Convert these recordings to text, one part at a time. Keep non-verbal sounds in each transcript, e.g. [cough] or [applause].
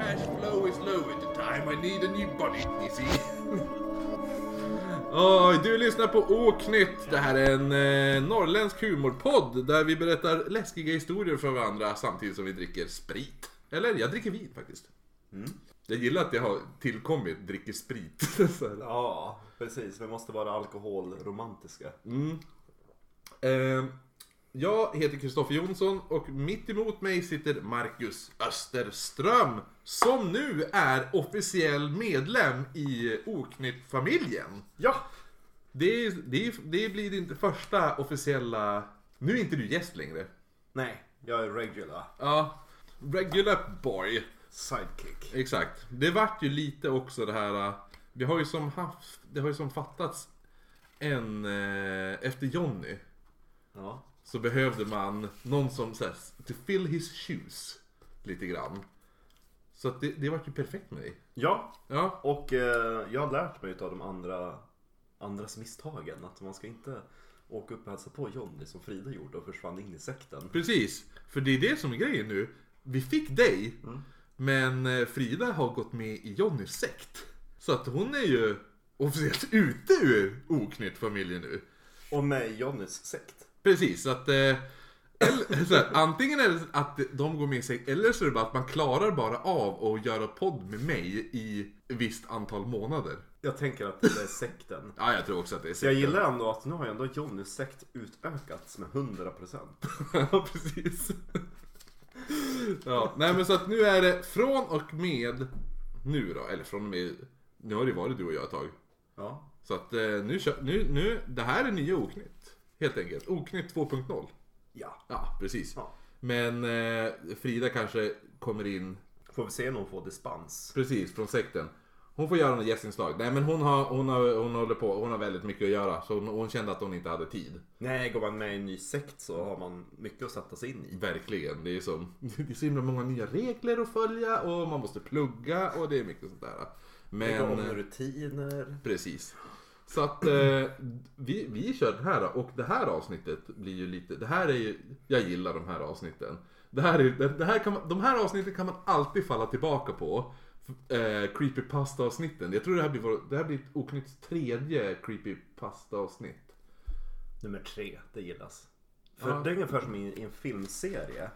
cash flow is low at the time I need a new body, you see. [laughs] Oj, du lyssnar på Oknytt. Det här är en eh, norrländsk humorpodd där vi berättar läskiga historier för varandra samtidigt som vi dricker sprit. Eller, jag dricker vin faktiskt. Jag gillar att jag har tillkommit dricker sprit. [laughs] Så här. Ja, precis. Vi måste vara alkoholromantiska. Eh, jag heter Kristoffer Jonsson och mitt emot mig sitter Marcus Österström som nu är officiell medlem i Oknytt-familjen. Ja! Det, det, det blir din första officiella... Nu är inte du gäst längre. Nej, jag är regular. Ja, regular boy. Sidekick. Exakt. Det vart ju lite också det här... äh, Vi har ju som haft... Det har ju som fattats en... eh, Efter Jonny Ja. Så behövde man någon som så här, to fill his shoes lite grann. Så att det, det vart ju perfekt med dig. Ja, Ja, och eh, jag har lärt mig av de andra andras misstagen. Att man ska inte åka upp och hälsa på Jonny som Frida gjorde och försvann in i sekten. precis. För det är det som är grejen nu. Vi fick dig, men eh, Frida har gått med i Johnnys sekt. Så att hon är ju officiellt [laughs] ute ur Oknytt-familjen nu. Och med Jonnys sekt. Precis, så att... Eh, eller, [laughs] så här, antingen är det att de går med sekt, eller så är det bara att man klarar bara av att göra podd med mig i ett visst antal månader. Jag tänker att det är sekten. [laughs] Ja, jag tror också att det är Så jag sekten. gillar ändå att nu har ju ändå Jonnys sekt utökats med 100%. [laughs] Ja, precis. Ja, nej men så att nu är det från och med nu då, eller från och med, nu har det varit du och jag ett tag. Ja. Så att eh, nu, nu, nu, det här är nya Oknytt. Helt enkelt. Oknytt 2.0. Ja. Ja, precis. Ja. Men eh, Frida kanske kommer in Får vi se om hon får dispens. precis från sekten. Hon får göra något gästinslag. Nej men hon har, hon har, hon håller på, hon har väldigt mycket att göra. Så hon, hon kände att hon inte hade tid. Nej, går man med i en ny sekt så har man mycket att sätta sig in i. Verkligen. Det är, som, [laughs] det är så himla många nya regler att följa och man måste plugga och det är mycket sånt där. Lägga om Men, rutiner. precis. Så att eh, vi, vi kör det här och det här avsnittet blir ju lite, det här är ju, jag gillar de här avsnitten. Det här är, det, här kan man, de här avsnitten kan man alltid falla tillbaka på. Eh, creepypasta avsnitten. Jag tror det här blir, vår, det här blir Oknytts tredje creepypasta avsnitt. Nummer tre, det gillas. För Ja. Mm. det är ungefär som i, i en filmserie.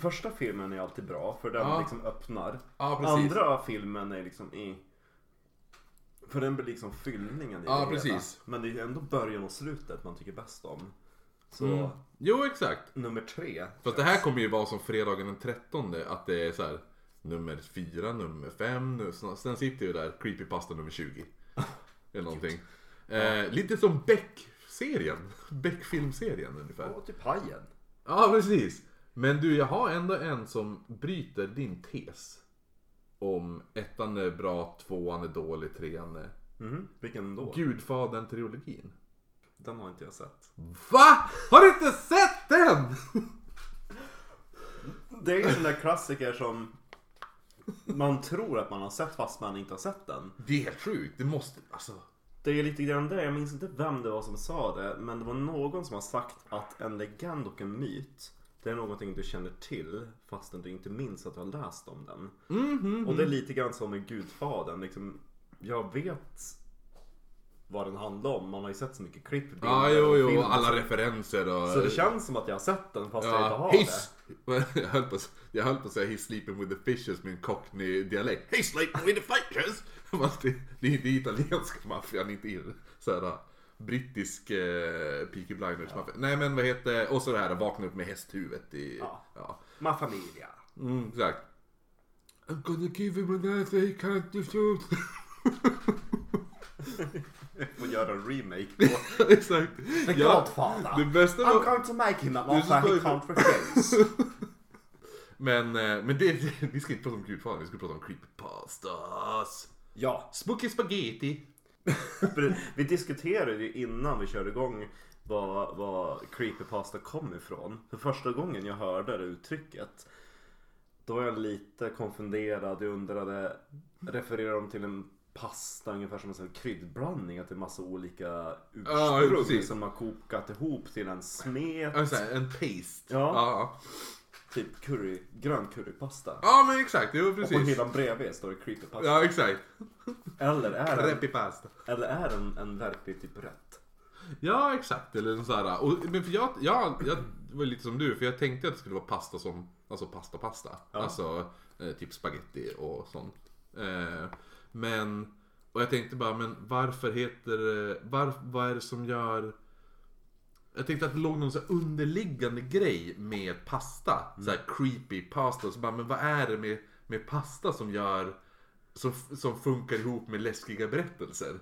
Första filmen är alltid bra för den Ja. liksom öppnar. Ja. Andra filmen är liksom i... För den blir liksom fyllningen i Ja, det precis. Men det är ändå början och slutet man tycker bäst om. Så Mm. Jo exakt. nummer tre. Fast det här kommer ju vara som fredagen den 13 att det är så här nummer 4, nummer 5, nu, så- sen sitter ju där creepypasta nummer 20. [laughs] Eller någonting. Eh, lite som Beck-serien. [laughs] Beck-filmserien ungefär. Och typ Hajen. Ja precis. Men du, jag har ändå en som bryter din tes. Om ettan är bra, tvåan är dålig, trean är... Mhm, Vilken då? Gudfadern-trilogin. Den har inte jag sett. Va? Har du inte sett den? Det är ju en sån där klassiker som man tror att man har sett fast man inte har sett den. Det är helt sjukt. Det måste... Alltså... Det är lite grann det, jag minns inte vem det var som sa det, men det var någon som har sagt att en legend och en myt, det är någonting du känner till fastän du inte minns att du har läst om den. Mhm. Och det är lite grann som med Gudfadern, liksom, jag vet vad den handlar om, man har ju sett så mycket klipp, Ja, jo, och jo, film, alla referenser och... Så det känns som att jag har sett den fast jag inte Ja, har hiss! [laughs] Jag höll, på, jag höll på att säga He's sleeping with the fishes med en cockney-dialekt. He's sleeping with the fishes! [laughs] Det, det det är italienska maffian, inte såhär brittisk eh, Peaky Blinders maffia. Nej men vad heter, och så det här vakna upp med hästhuvudet i... Ja. ja. Ma Familia. Mm, exakt. I'm gonna give him an answer he can't shoot. Får göra en remake på [laughs] exakt. The Ja, Godfather. det bästa I'm var... going to make him an offer he can't refuse. [laughs] Men, eh, men det, [laughs] vi ska inte prata om Gudfadern, vi ska prata om creepypastas. ja, Spooky spaghetti. Vi diskuterade ju innan vi körde igång vad, vad creepypasta kom ifrån. För första gången jag hörde det uttrycket då var jag lite konfunderad. Jag undrade, refererar de till en pasta ungefär som en kryddblandning? Att det är massa olika Ja, ursprung precis. som har kokat ihop till en smet? Ja, en paste. Ja. ja. Typ curry, grön currypasta. Ja men exakt, jo Och på precis. hyllan bredvid står det creepypasta. Ja exakt. Eller är Creepypasta. eller är den en verklig typ rätt? Ja exakt, eller så här. Och, men för jag, jag, jag var lite som du, för jag tänkte att det skulle vara pasta som, alltså pasta pasta. Alltså eh, typ spaghetti och sånt. Eh, men, och jag tänkte bara, men varför heter det, var, vad är det som gör jag tänkte att det låg någon så underliggande grej med pasta. Så här creepy pasta. Så bara, men vad är det med, med pasta som gör som, som funkar ihop med läskiga berättelser?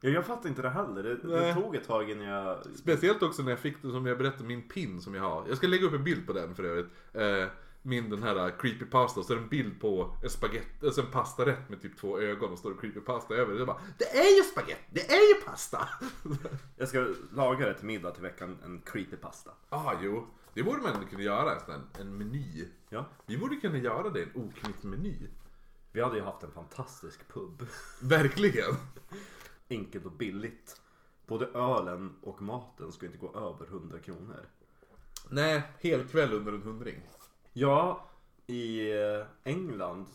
Ja, jag fattar inte det heller. Det, det tog ett tag innan jag... Speciellt också när jag fick det som jag berättade min pin som jag har. Jag ska lägga upp en bild på den för övrigt. Eh, min den här creepy pasta så är det en bild på en spagetti, alltså en pastarätt med typ två ögon och står det creepy pasta över. Jag bara, det är ju spagetti, det är ju pasta! [laughs] Jag ska laga det till middag till veckan, en creepypasta. ah, jo. Det borde man kunna göra, en, sån här- en meny. Ja. Vi borde kunna göra det, en oknytt meny. Vi hade ju haft en fantastisk pub. [laughs] Verkligen. Enkelt och billigt. Både ölen och maten skulle inte gå över 100 kronor. Nej, hel kväll under en hundring. Ja, i eh, England,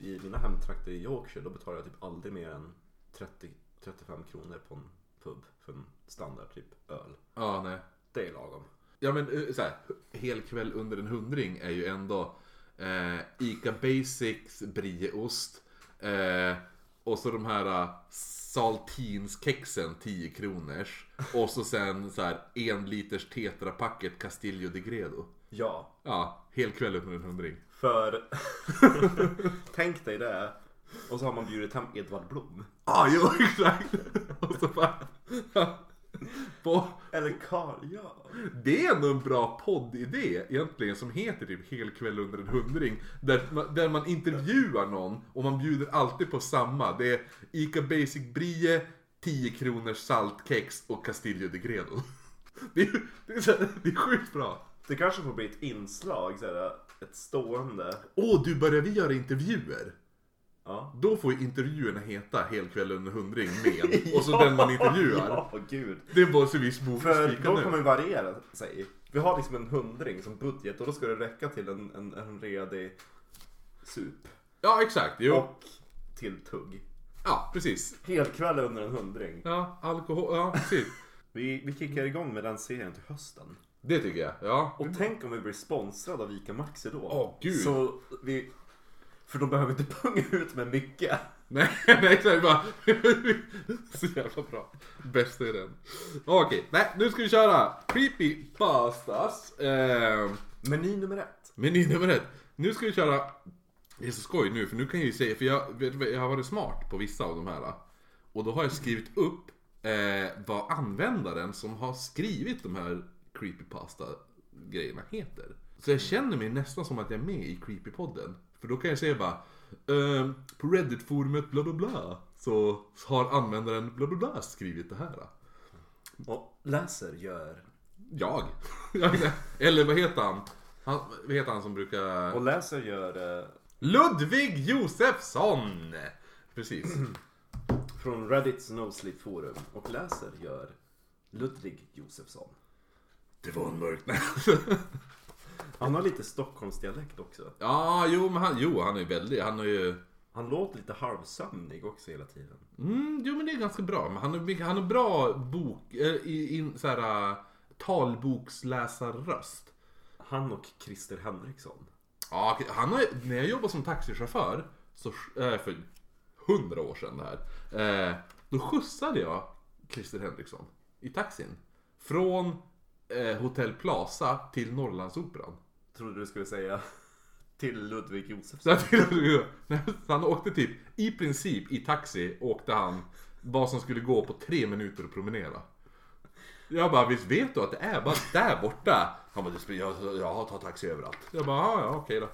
i mina hemtrakter i Yorkshire, då betalar jag typ aldrig mer än 30-35 kronor på en pub för en standard typ öl. Ja, nej. Det är lagom. Ja men eh, så här, hel kväll under en hundring är ju ändå eh, Ica Basics brieost eh, och så de här eh, saltinskexen 10 kronors och så sen så här en liters tetrapacket Castillo de Gredo. Ja, Ja, hel kväll under en hundring. för [laughs] tänk dig det. Och så har man bjudit hem Edvard Blom. Ja, ah, jo [laughs] exakt. och så bara, [laughs] på, Eller Karl Jan. Det är ändå en bra poddidé egentligen som heter typ Hel kväll under en hundring. Där man, där man intervjuar någon och man bjuder alltid på samma. Det är Ica Basic Brie, 10 kronors saltkex och Castillo de Gredo. Det är, det är, det är sjukt bra. Det kanske får bli ett inslag, så här, ett stående. Åh, du börjar vi göra intervjuer? Ja. Då får ju intervjuerna heta Hel kväll under hundring med. [laughs] Och så den man intervjuar. Ja, gud. Det var så vi För då kommer det variera sig. Vi har liksom en hundring som budget och då ska det räcka till en, en, en redig sup. Ja, exakt. Jo. Och till tugg. Ja, precis. Helkväll under en hundring. Ja, alkohol. Ja, precis. [laughs] Vi, vi kickar igång med den serien till hösten. Det tycker jag. Ja. Och tänk om vi blir sponsrade av Ica Maxi då. Åh, gud. Så vi... För de behöver inte [laughs] punga ut med mycket. Nej, [laughs] nej exakt bara. [laughs] Så jävla bra. Bästa är den. Okej, nej nu ska vi köra Creepy Pastas. Eh, Meny nummer ett. meny nummer ett. Nu ska vi köra. Det är så skoj nu för nu kan jag ju säga, för jag, vet du vad, jag har varit smart på vissa av de här. Och då har jag skrivit upp eh, vad användaren som har skrivit de här Creepypasta grejerna heter. Så jag känner mig nästan som att jag är med i Creepypodden. För då kan jag säga bara ehm, På Reddit-forumet bla bla bla Så har användaren bla bla bla skrivit det här. Och läser gör... Jag. [laughs] Eller vad heter han? han vad heter han som brukar... Och läser gör... Eh, Ludvig Josefsson! Precis. [clears throat] från Reddits No Sleep Forum. Och läser gör Ludvig Josefsson. Det var en mörk Nej. [laughs] Han har lite Stockholmsdialekt också. Ja, jo men han, jo, han är ju väldigt, han har ju... Han låter lite halvsömnig också hela tiden. Mm, jo men det är ganska bra. Men han har, han har bra bok, i, in, så här, äh, talboksläsarröst. Han och Christer Henriksson. Ja, han har, när jag jobbade som taxichaufför, så, eh, för hundra år sedan det här. Då skjutsade jag Christer Henriksson i taxin. Från eh, Hotell Plaza till Norrlandsoperan. Trodde du skulle säga [laughs] till Ludvig Josefsson. Han åkte typ, i princip i taxi åkte han vad som skulle gå på tre minuter att promenera. Jag bara, visst vet du att det är bara där borta? Han bara, "Det spelar- jag, jag tagit taxi överallt. Jag bara, ja, ja okej då.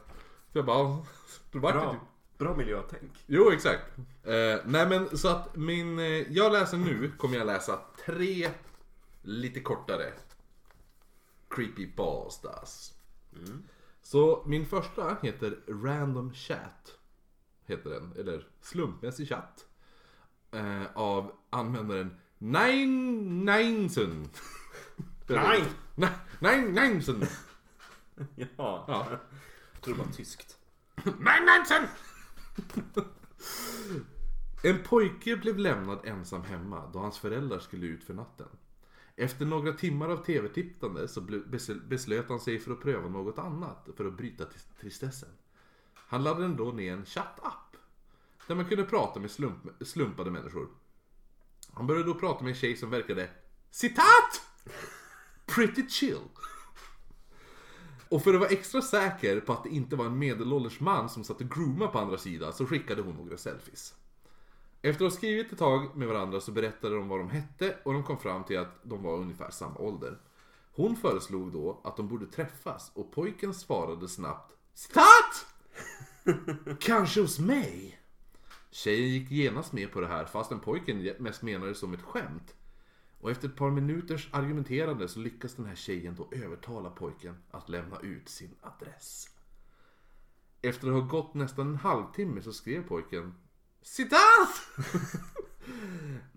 Så jag bara, då det Bra, typ bra miljötänk. Jo, exakt. Eh, nej men så att min, eh, jag läser nu, kommer jag läsa tre lite kortare creepypastas. Så min första heter Random Chat. Heter den, eller slumpmässig chatt. Eh, av användaren Nine Ninesen. Nej. [laughs] Nine [laughs] Ninesen. [laughs] Ja. Ja. Jag tror det var tyskt. Mein Mensen! En pojke blev lämnad ensam hemma då hans föräldrar skulle ut för natten. Efter några timmar av tv-tittande så beslöt han sig för att pröva något annat för att bryta tristessen. Han laddade då ner en chattapp där man kunde prata med slump, slumpade människor. Han började då prata med en tjej som verkade citat! Pretty chill. Och för att vara extra säker på att det inte var en medelålders man som satt och groomade på andra sidan så skickade hon några selfies. Efter att ha skrivit ett tag med varandra så berättade de vad de hette och de kom fram till att de var ungefär samma ålder. Hon föreslog då att de borde träffas och pojken svarade snabbt Citat! [laughs] Kanske hos mig? Tjejen gick genast med på det här fastän pojken mest menade det som ett skämt. Och efter ett par minuters argumenterande så lyckas den här tjejen då övertala pojken att lämna ut sin adress. Efter att ha gått nästan en halvtimme så skrev pojken Citat!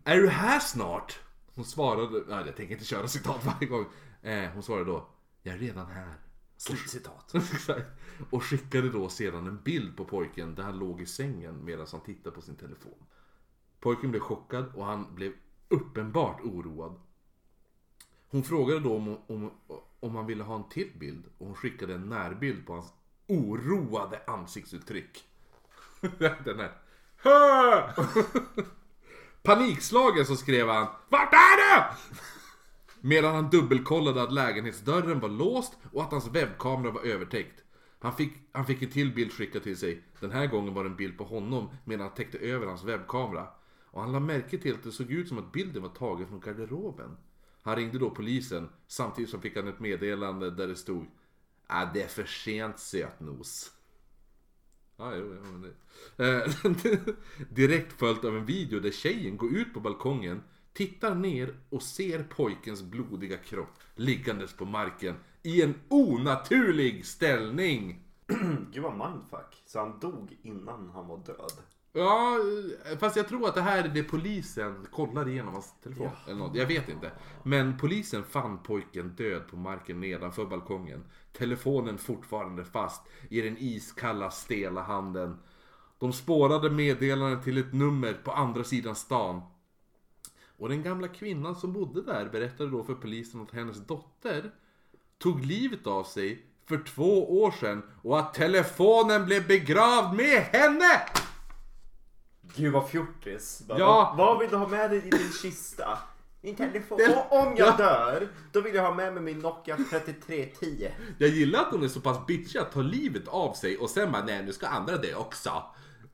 är du här snart? Hon svarade, nej jag tänker inte köra citat varje gång. Eh, hon svarade då, jag är redan här. Slutcitat. [laughs] Och skickade då sedan en bild på pojken där han låg i sängen medan han tittade på sin telefon. Pojken blev chockad och han blev uppenbart oroad. Hon frågade då om, om, om han ville ha en till bild och hon skickade en närbild på hans oroade ansiktsuttryck. [laughs] Den här. [laughs] Panikslagen så skrev han Vart är du? Medan han dubbelkollade att lägenhetsdörren var låst och att hans webbkamera var övertäckt. Han fick, han fick en till bild skickad till sig. Den här gången var det en bild på honom medan han täckte över hans webbkamera. Och han lade märke till att det såg ut som att bilden var tagen från garderoben. Han ringde då polisen samtidigt som fick han ett meddelande där det stod ah, det är för sent sötnos. Ja, jo, ja, men det. Eh, [laughs] Direkt följt av en video där tjejen går ut på balkongen, tittar ner och ser pojkens blodiga kropp liggandes på marken i en onaturlig ställning. [clears throat] Gud vad mindfuck. Så han dog innan han var död. Ja, fast jag tror att det här är det polisen kollar igenom hans telefon. Ja. Eller något. Jag vet inte. Men polisen fann pojken död på marken nedanför balkongen. Telefonen fortfarande fast i den iskalla stela handen. De spårade meddelandet till ett nummer på andra sidan stan. Och den gamla kvinnan som bodde där berättade då för polisen att hennes dotter tog livet av sig för två år sedan och att telefonen blev begravd med henne! Gud vad fjortis. Bara, Ja. Vad, vill du ha med dig i din kista? Min telefon. Det- Och om jag Ja. dör, då vill jag ha med mig min Nokia 3310. Jag gillar att hon är så pass bitchig att ta livet av sig och sen bara nej nu ska andra dö också.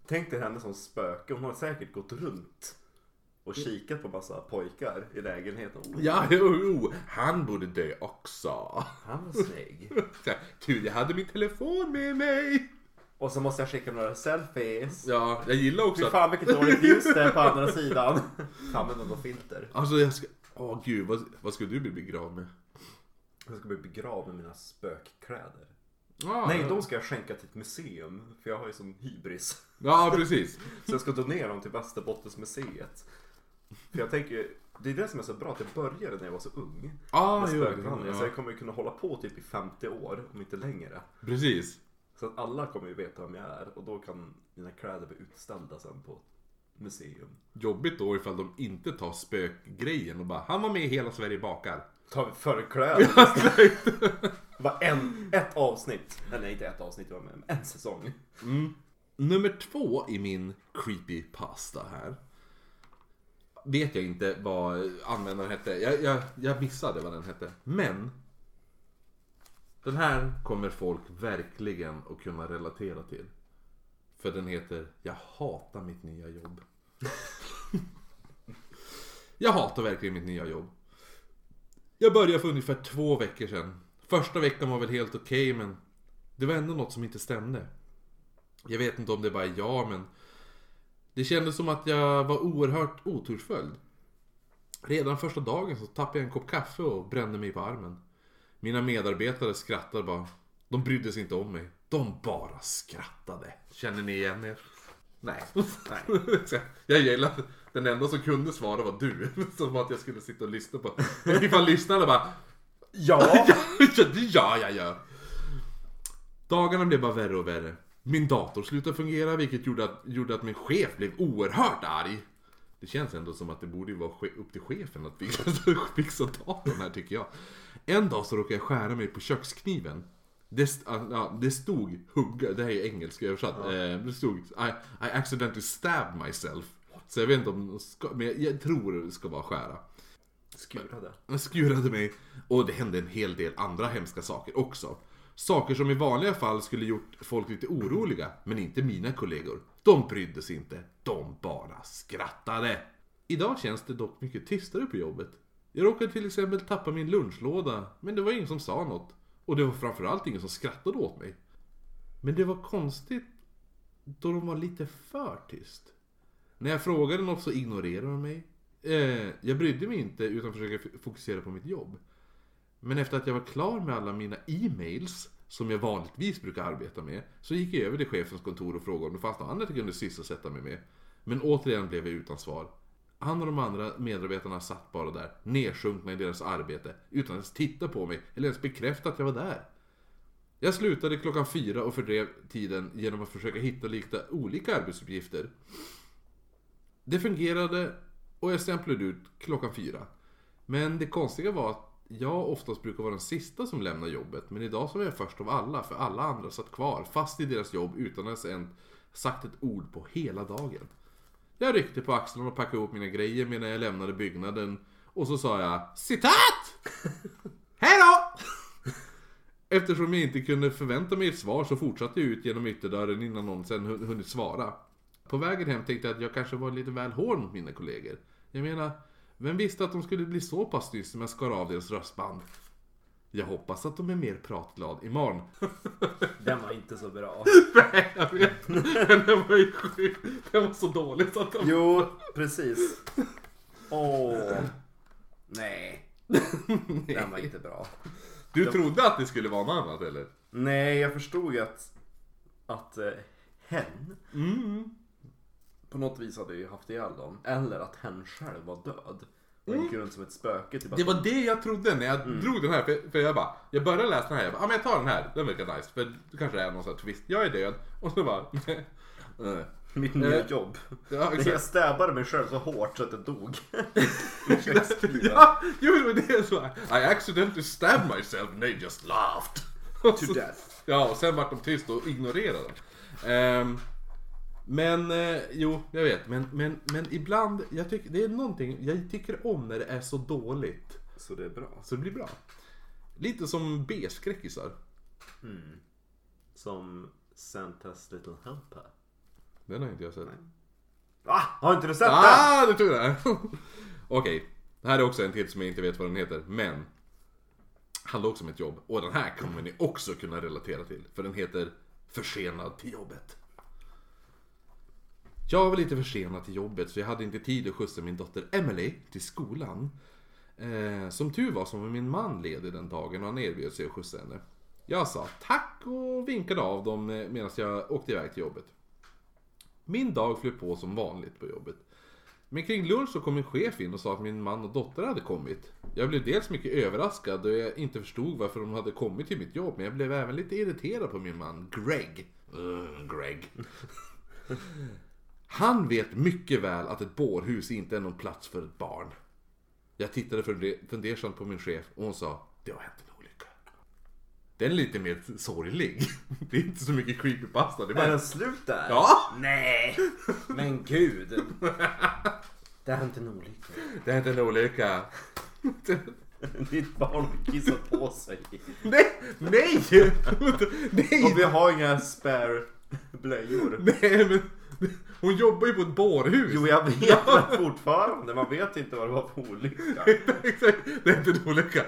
Tänk dig henne som spöke. Hon har säkert gått runt och kikat på massa pojkar i lägenheten. Ja, jo, jo, han borde dö också. Han var snygg. Så här, Tur jag hade min telefon med mig. Och så måste jag skicka några selfies. Ja, jag gillar också Fy att... fan vilket dåligt ljus det är på andra sidan. [laughs] Använd något filter. Alltså jag ska... Åh gud, vad, vad ska du bli begravd med? Jag ska bli begravd med mina spökkläder. Ah, Nej, de ska jag skänka till ett museum. För jag har ju sån hybris. Ja, precis. [laughs] Så jag ska donera dem till Västerbottensmuseet. För jag tänker, det är det som är så bra att jag började när jag var så ung. Ah, Med spökvandring. Så ja. jag kommer ju kunna hålla på typ i 50 år, om inte längre. Precis. Så att alla kommer ju veta vem jag är och då kan mina kläder bli utställda sen på ett museum. Jobbigt då ifall de inte tar spökgrejen och bara Han var med i Hela Sverige bakar. Tar vi förkläder. Det [laughs] var [laughs] en, ett avsnitt. Nej, inte ett avsnitt, det var med en säsong. Nummer två i min creepy pasta här. Vet jag inte vad användaren hette. Jag, jag, jag missade vad den hette. Men. Den här kommer folk verkligen att kunna relatera till. För den heter Jag hatar mitt nya jobb. [laughs] jag hatar verkligen mitt nya jobb. Jag började för ungefär två veckor sedan. Första veckan var väl helt okej men det var ändå något som inte stämde. Jag vet inte om det bara är jag men Det kändes som att jag var oerhört otursföljd. Redan första dagen så tappade jag en kopp kaffe och brände mig på armen. Mina medarbetare skrattade bara. De brydde sig inte om mig. De bara skrattade. Känner ni igen er? Nej. [laughs] Nej. [laughs] Jag gillar den enda som kunde svara var du. [laughs] Som att jag skulle sitta och lyssna på. Ifall lyssnarna bara Ja! Ja, det gör jag ju. Dagarna blev bara värre och värre. Min dator slutade fungera vilket gjorde att, gjorde att min chef blev oerhört arg. Det känns ändå som att det borde vara upp till chefen att fixa, [laughs] fixa datorn här tycker jag. En dag så råkade jag skära mig på kökskniven. Det, ah, ja, det stod hugga, det här är engelska översatt. Eh, det stod I, I accidentally stabbed myself. Så jag vet inte om, ska, men jag, jag tror det ska vara skära. Skurade. Jag skurade mig och det hände en hel del andra hemska saker också. Saker som i vanliga fall skulle gjort folk lite oroliga, men inte mina kollegor. De brydde sig inte, de bara skrattade. Idag känns det dock mycket tystare på jobbet. Jag råkade till exempel tappa min lunchlåda, men det var ingen som sa något. Och det var framförallt ingen som skrattade åt mig. Men det var konstigt då de var lite för tyst. När jag frågade något så ignorerade de mig. Eh, jag brydde mig inte utan försökte fokusera på mitt jobb. Men efter att jag var klar med alla mina e-mails, som jag vanligtvis brukar arbeta med, så gick jag över till chefens kontor och frågade om det fanns något annat jag kunde sysselsätta mig med. Men återigen blev jag utan svar. Han och de andra medarbetarna satt bara där, nedsjunkna i deras arbete, utan att ens titta på mig eller ens bekräfta att jag var där. Jag slutade klockan fyra och fördrev tiden genom att försöka hitta lite olika arbetsuppgifter. Det fungerade och jag stämplade ut klockan fyra. Men det konstiga var att jag oftast brukar vara den sista som lämnar jobbet. Men idag så var jag först av alla, för alla andra satt kvar, fast i deras jobb utan att ens sagt ett ord på hela dagen. Jag ryckte på axlarna och packade ihop mina grejer medan jag lämnade byggnaden. Och så sa jag citat! [laughs] Hejdå! Eftersom jag inte kunde förvänta mig ett svar så fortsatte jag ut genom ytterdörren innan någon sen hunnit svara. På vägen hem tänkte jag att jag kanske var lite väl hård mot mina kollegor. Jag menar, vem visste att de skulle bli så pass tysta när jag skar av deras röstband? Jag hoppas att de är mer pratglad imorgon. [laughs] Den var inte så bra. [laughs] Nej, jag vet. Men den var ju sjuk. Den var så dålig så att de... Jo, precis. Åh. Nej. [laughs] Den var inte bra. Du trodde att det skulle vara något annat eller? Nej, jag förstod ju att, att eh, hen på något vis hade ju haft ihjäl dem. Eller att hen själv var död. Och gick runt som ett spöke. Typ Det var det jag trodde när jag drog den här. För, för jag bara, jag började läsa den här. Jag bara, ah, men jag tar den här. Den verkar nice. För det kanske är någon sån här twist. Jag är död. [laughs] Och så bara, [laughs] mitt nya Eh, jobb. [laughs] Ja, Jag exakt. stabbade mig själv så hårt så att jag dog. ja, jo, det var det jag sa. I accidentally stabbed myself and they just laughed. To så- death. Ja, och sen vart de tyst och ignorerade. Ehm, men, eh, jo, jag vet. Men, men, men ibland, jag tycker, det är någonting, jag tycker om när det är så dåligt. Så det är bra. Så det blir bra. Lite som B-skräckisar. Som Santas Little Helper. Den har inte jag sett. Va? Har inte du sett den? Ah, du tog det! [laughs] Okej, det här är också en till som jag inte vet vad den heter, men handlar också om ett jobb. Och den här kommer ni också kunna relatera till, för den heter Försenad till jobbet. Jag var lite försenad till jobbet så jag hade inte tid att skjutsa min dotter Emily till skolan. Eh, som tur var så var min man ledig den dagen och han erbjöd sig att skjutsa henne. Jag sa tack och vinkade av dem eh, medan jag åkte iväg till jobbet. Min dag flöt på som vanligt på jobbet. Men kring lunch så kom min chef in och sa att min man och dotter hade kommit. Jag blev dels mycket överraskad då jag inte förstod varför de hade kommit till mitt jobb. Men jag blev även lite irriterad på min man Greg. Mm, Greg. Han vet mycket väl att ett bårhus inte är någon plats för ett barn. Jag tittade funde- fundersamt på min chef och hon sa Det har hänt en olycka. Den är lite mer sorglig. [laughs] Det är inte så mycket creepypasta. Det är Är bara... den slut där? Ja! Nej! Men gud. Det har inte en olycka. Det har hänt en olycka. [laughs] Ditt barn har kissat på sig. Nej! Nej! [laughs] Nej! Och vi har inga spare blöjor. Nej men hon jobbar ju på ett bårhus. Jo, jag vet men fortfarande. Man vet inte vad det var för olycka. [laughs] Det är inte en olycka.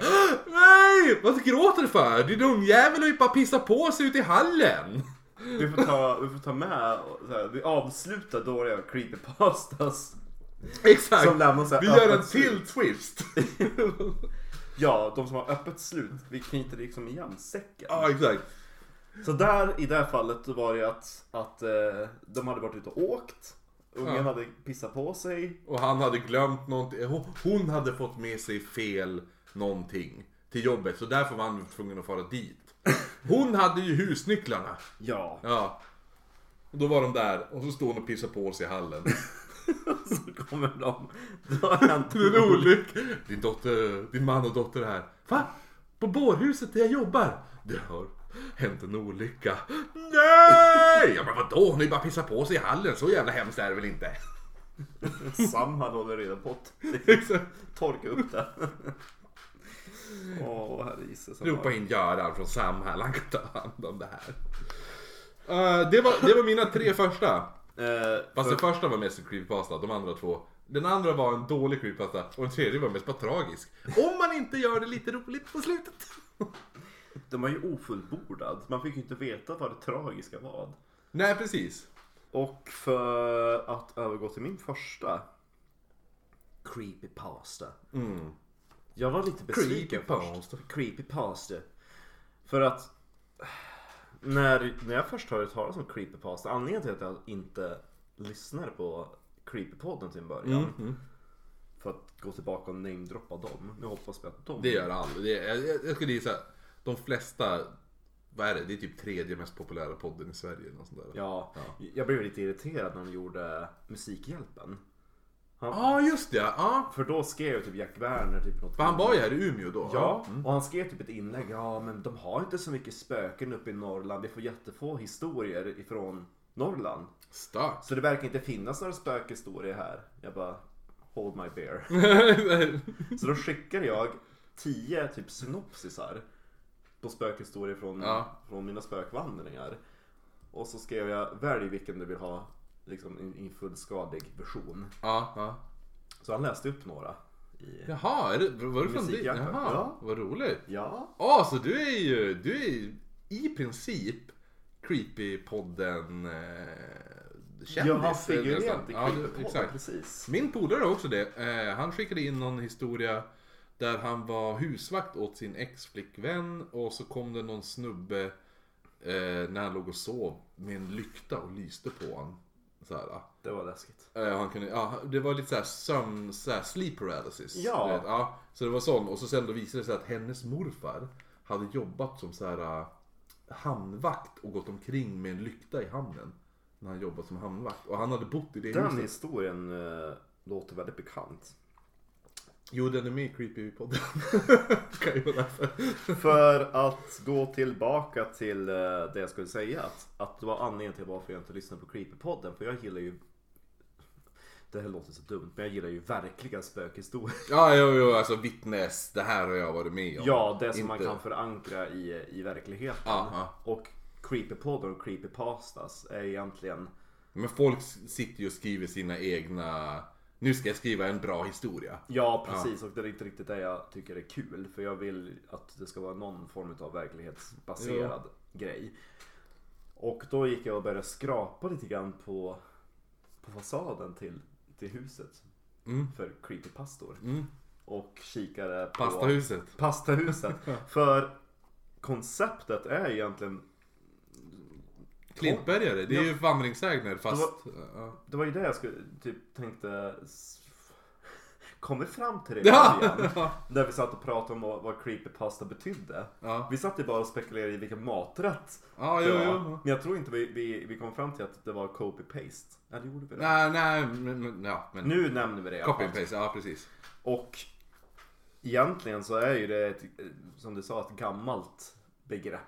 Nej! Vad gråter du för? Din ungjävel har ju bara pissat på sig ute i hallen. Vi får ta, vi får ta med, så här, vi avslutar dåliga creepypastas. Exakt. Som lämnar så här Vi gör en slut. till twist. [laughs] Ja, de som har öppet slut. Vi knyter liksom igen säcken. Ja, exakt. Så där, i det här fallet, då var det att, att eh, de hade varit ute och åkt. Ungen Ja. hade pissat på sig. Och han hade glömt någonting. Hon- Hon hade fått med sig fel någonting till jobbet. Så därför var han tvungen att fara dit. Hon hade ju husnycklarna. Ja. Ja. Och då var de där och så står hon och pissar på sig i hallen. [laughs] Så kommer de. Det har hänt [laughs] Det är en olycka. Din dotter, din man och dotter är här. Va? På bårhuset där jag jobbar? Det har hänt en olycka. Nej! Ja men vadå? Hon har ju bara pissat på sig i hallen. Så jävla hemskt är det väl inte? [laughs] Samhall håller redan på att torka upp det. Åh, herre Jesus. Ropa in Göran från Samhall. Han kan ta hand om det här. Eh, det, var, det var mina tre första. Eh, Fast för, den första var mest creepypasta, de andra två. Den andra var en dålig creepypasta och den tredje var mest bara tragisk. Om man inte gör det lite roligt på slutet. Den var ju ofullbordad. Man fick ju inte veta vad det tragiska var. Nej precis. Och för att övergå till min första creepypasta. Mm. Jag var lite besviken Creepypasta. först. Creepypasta. För att när, när jag först hörde talas om creepypasta, anledningen till att jag inte lyssnade på creepypodden till en början. Mm. För att gå tillbaka och namedroppa dem. Nu hoppas vi att de... Det gör alla. Det är, jag, jag skulle gissa, de flesta, vad är det? Det är typ tredje mest populära podden i Sverige. eller sånt där. Ja, jag blev lite irriterad när de gjorde Musikhjälpen. Ja just det, ja. För då skrev typ Jack Werner typ något. För han var ju här i Umeå då. Ja, och han skrev typ ett inlägg. Ja, men de har inte så mycket spöken uppe i Norrland. Vi får jättefå historier ifrån Norrland. Starkt. Så det verkar inte finnas några spökhistorier här. Jag bara, hold my bear. [laughs] Så då skickade jag tio typ synopsisar på spökhistorier från, Ja. från mina spökvandringar. Och så skrev jag, välj vilken du vill ha liksom, i, fullskalig version. ja, ja. Så han läste upp några. I, Jaha, är det, var du från dit? Jaha, Ja. vad roligt. ja, Ja, så du är ju, du är ju i princip Creepy-podden eh, kändis. jag har eller figurerat i ja, Creepypodden, exakt. precis. Min polare har också det. Eh, han skickade in någon historia där han var husvakt åt sin ex-flickvän och så kom det någon snubbe eh, när han låg och sov med en lykta och lyste på honom. Så här, ja. Det var läskigt. Eh, han kunde, ja, det var lite såhär sömn, såhär sleep paralysis. Ja. Vet, ja. Så det var sån och så sen då visade det sig att hennes morfar hade jobbat som så här äh, hamnvakt och gått omkring med en lykta i hamnen. När han jobbade som hamnvakt. Och han hade bott i det Den huset. historien eh, låter väldigt bekant. Jo, den är med i Creepy-podden. [laughs] kan ju vara därför. För att gå tillbaka till eh, det jag skulle säga. Att, att det var anledningen till varför jag inte lyssnade på Creepypodden. För jag gillar ju det här låter så dumt, men jag gillar ju verkliga spökhistorier. Ja, jo, jo, alltså vittnes. Det här har jag varit med om. Ja, det som man Inte- kan förankra i, i verkligheten. Ja. Och Creepypodden och Creepypastas är egentligen Men folk sitter ju och skriver sina egna... Nu ska jag skriva en bra historia. Ja precis och det är inte riktigt det jag tycker är kul. För jag vill att det ska vara någon form av verklighetsbaserad grej. Och då gick jag och började skrapa lite grann på, på fasaden till, till huset. Mm. För creepypastor. Mm. Och kikade på Pastahuset. pastahuset. [laughs] för konceptet är egentligen Klintbergare, det är ju vandringssägner fast... ja. Det var ju det jag skulle, typ tänkte Kom vi fram till det i Ja. början? [laughs] Där vi satt och pratade om vad, vad creepypasta betydde. Ja. Vi satt ju bara och spekulerade i vilken maträtt Ja, det jo, var. jo. Men jag tror inte vi, vi, vi kom fram till att det var copy-paste. Eller gjorde vi det? Nej, nej, men, ja, men... Nu nämner vi det i alla Copy fall. and paste, ja precis. Och egentligen så är ju det, ett, som du sa, ett gammalt begrepp.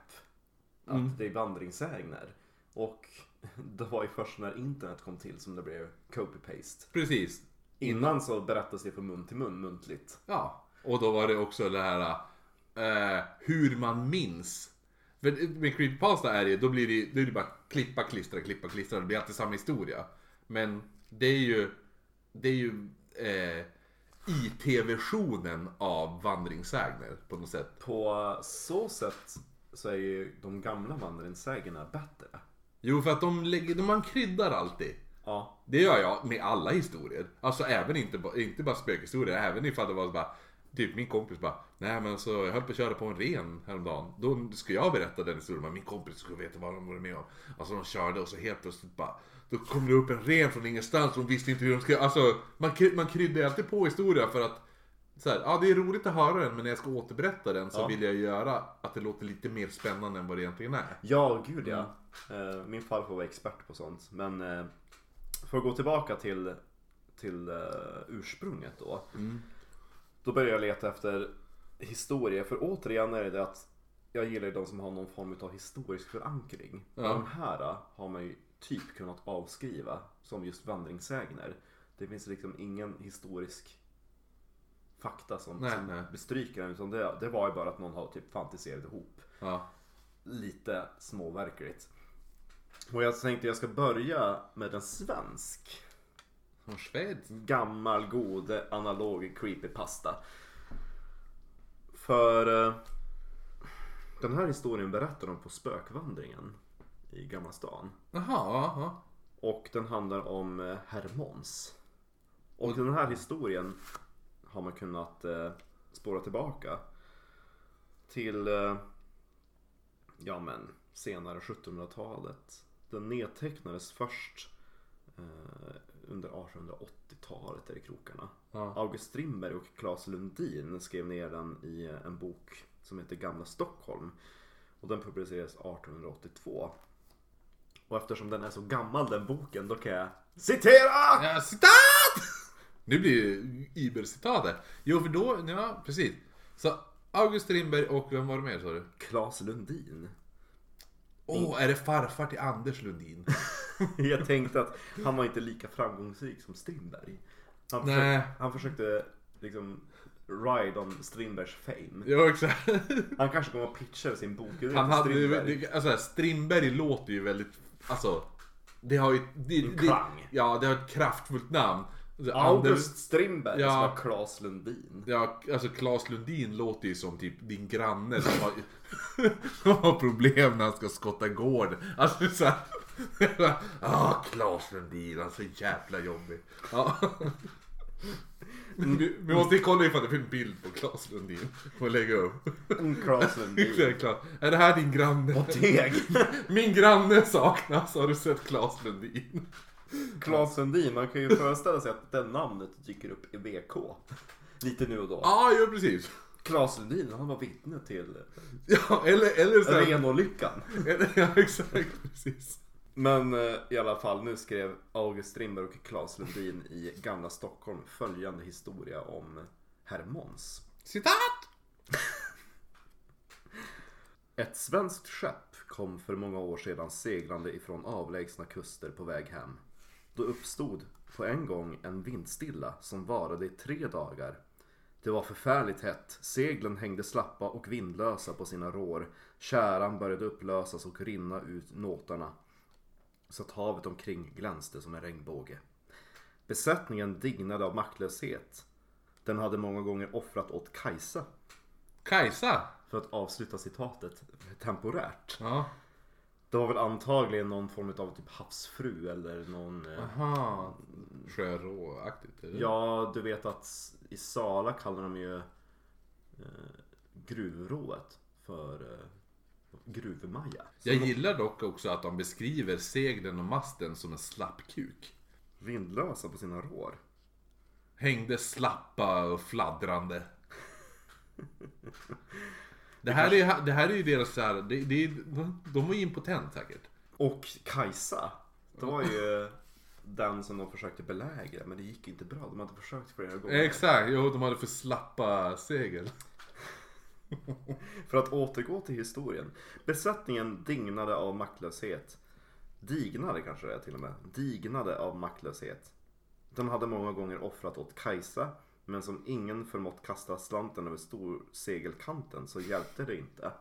Att Mm. det är vandringssägner. Och [laughs] det var ju först när internet kom till som det blev copy-paste. Precis. Innan så berättas det från mun till mun muntligt. Ja. Och då var det också det här eh, hur man minns. För med creepypasta är det då blir det, då är det bara klippa, klistra, klippa, klistra. Det blir alltid samma historia. Men det är ju, det är ju eh, IT-versionen av vandringssägner på något sätt. På så sätt så är ju de gamla vandringssägnerna bättre. Jo, för att de lägger, man kryddar alltid. Ja, Det gör jag med alla historier. Alltså även inte, inte bara spökhistorier, även ifall det var bara Typ min kompis bara Nej men alltså jag höll på att köra på en ren häromdagen. Då ska jag berätta den historien men min kompis skulle veta vad de var med om. Alltså de körde och så helt plötsligt bara Då kom det upp en ren från ingenstans och de visste inte hur de skulle Alltså man, man kryddar alltid på historia för att så här, ja det är roligt att höra den men när jag ska återberätta den så Ja. vill jag göra att det låter lite mer spännande än vad det egentligen är. Ja, gud ja. Eh, Min farfar var expert på sånt. Men eh, för att gå tillbaka till, till eh, ursprunget då. Då började jag leta efter historia. För återigen är det att jag gillar ju de som har någon form av historisk förankring. Ja. De här har man ju typ kunnat avskriva som just vandringssägner. Det finns liksom ingen historisk fakta som, Nej, som nej. bestryker den. Utan det, det var ju bara att någon har typ fantiserat ihop Ja. lite småverkligt. Och jag tänkte jag ska börja med en svensk. Från Schweiz. Gammal, god, analog creepypasta. För eh, den här historien berättar de på spökvandringen i Gamla stan. Jaha, ja, ja. Och den handlar om eh, Herr Måns. Och den här historien har man kunnat eh, spåra tillbaka till eh, ja men senare 1700-talet. Den nedtecknades först eh, under 1880-talet där i krokarna. Ja. August Strindberg och Claes Lundin skrev ner den i eh, en bok som heter Gamla Stockholm. Och den publicerades 1882. Och eftersom den är så gammal den boken då kan jag citera! Ja, citat! Nu blir det übercitatet. Jo, för då, ja precis. Så August Strindberg och vem var det mer sa du? Claes Lundin. Åh, är det farfar till Anders Lundin? [laughs] Jag tänkte att han var inte lika framgångsrik som Strindberg. Han Nej. försökte, han försökte liksom ride on Strindbergs fame. Ja, exakt. [laughs] Han kanske kommer att pitcha sin bok Han hade ju, Strindberg. det- alltså Strindberg låter ju väldigt, alltså. Det har ju, det, En det, klang. ja det har ett kraftfullt namn. August Strindberg Ja. som var Claes Lundin. Ja, alltså Claes Lundin låter ju som typ din granne som har, [laughs] som har problem när han ska skotta gård. Alltså såhär... [laughs] Ah, Claes Lundin, han är så jävla jobbig. Ja. Vi, vi måste kolla ifall det finns en bild på Claes Lundin. Får lägga upp. En Claes Lundin. [laughs] Är det här din granne? Och Teg. Min granne saknas, har du sett Claes Lundin? Claes Lundin, man kan ju föreställa sig att det namnet dyker upp i VK. Lite nu och då. Ja, ja precis. Claes Lundin, han var vittne till Ja, eller, eller så här, Renolyckan. eller, Ja, exakt, precis. Men eh, i alla fall, nu skrev August Strindberg och Claes Lundin i Gamla Stockholm följande historia om Herr Måns. Citat! Ett svenskt skepp kom för många år sedan seglande ifrån avlägsna kuster på väg hem. Då uppstod på en gång en vindstilla som varade i tre dagar. Det var förfärligt hett, seglen hängde slappa och vindlösa på sina rår. Käran började upplösas och rinna ut nåtarna. Så att havet omkring glänste som en regnbåge. Besättningen dignade av maktlöshet. Den hade många gånger offrat åt Kajsa Kajsa? för att avsluta citatet temporärt. Ja. Det var väl antagligen någon form av typ havsfru eller någon... eh, Aha. Sjöråaktigt? Ja, du vet att i Sala kallar de ju eh, gruvrået för eh, gruvmaja. Så Jag gillar dock också att de beskriver seglen och masten som en slappkuk. Vindlösa på sina rår. Hängde slappa och fladdrande. [laughs] Det här är, det här är ju deras så här, det, det, är- de var ju impotent säkert. Och Kajsa. Det var ju den som de försökte belägra men det gick inte bra. De hade försökt flera gånger. Exakt, jo de hade för slappa segel. [laughs] För att återgå till historien. Besättningen dignade av maktlöshet. Dignade kanske det är till och med. Dignade av maktlöshet. Den hade många gånger offrat åt Kajsa. Men som ingen förmått kasta slanten över stor segelkanten så hjälpte det inte.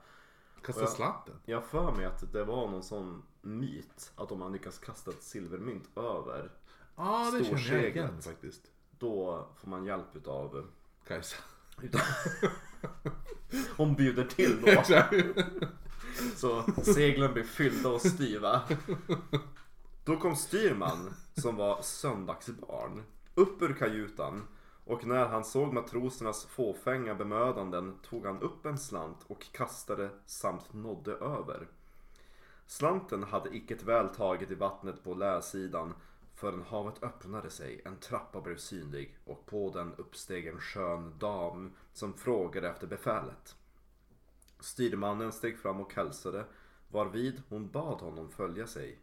Kasta slanten. Jag har för mig att det var någon sån myt att om man lyckas kasta ett silvermynt över jag Storseglet. faktiskt. då får man hjälp utav... Kajsa. utav [laughs] Hon bjuder till då. Så seglen blir fyllda och styva. Då kom styrman, som var söndagsbarn, upp ur kajutan och när han såg matrosernas fåfänga bemödanden tog han upp en slant och kastade samt nådde över. Slanten hade icket väl tagit i vattnet på läsidan förrän havet öppnade sig, en trappa blev synlig och på den uppsteg en skön dam som frågade efter befälet. Styrmannen steg fram och hälsade, varvid hon bad honom följa sig.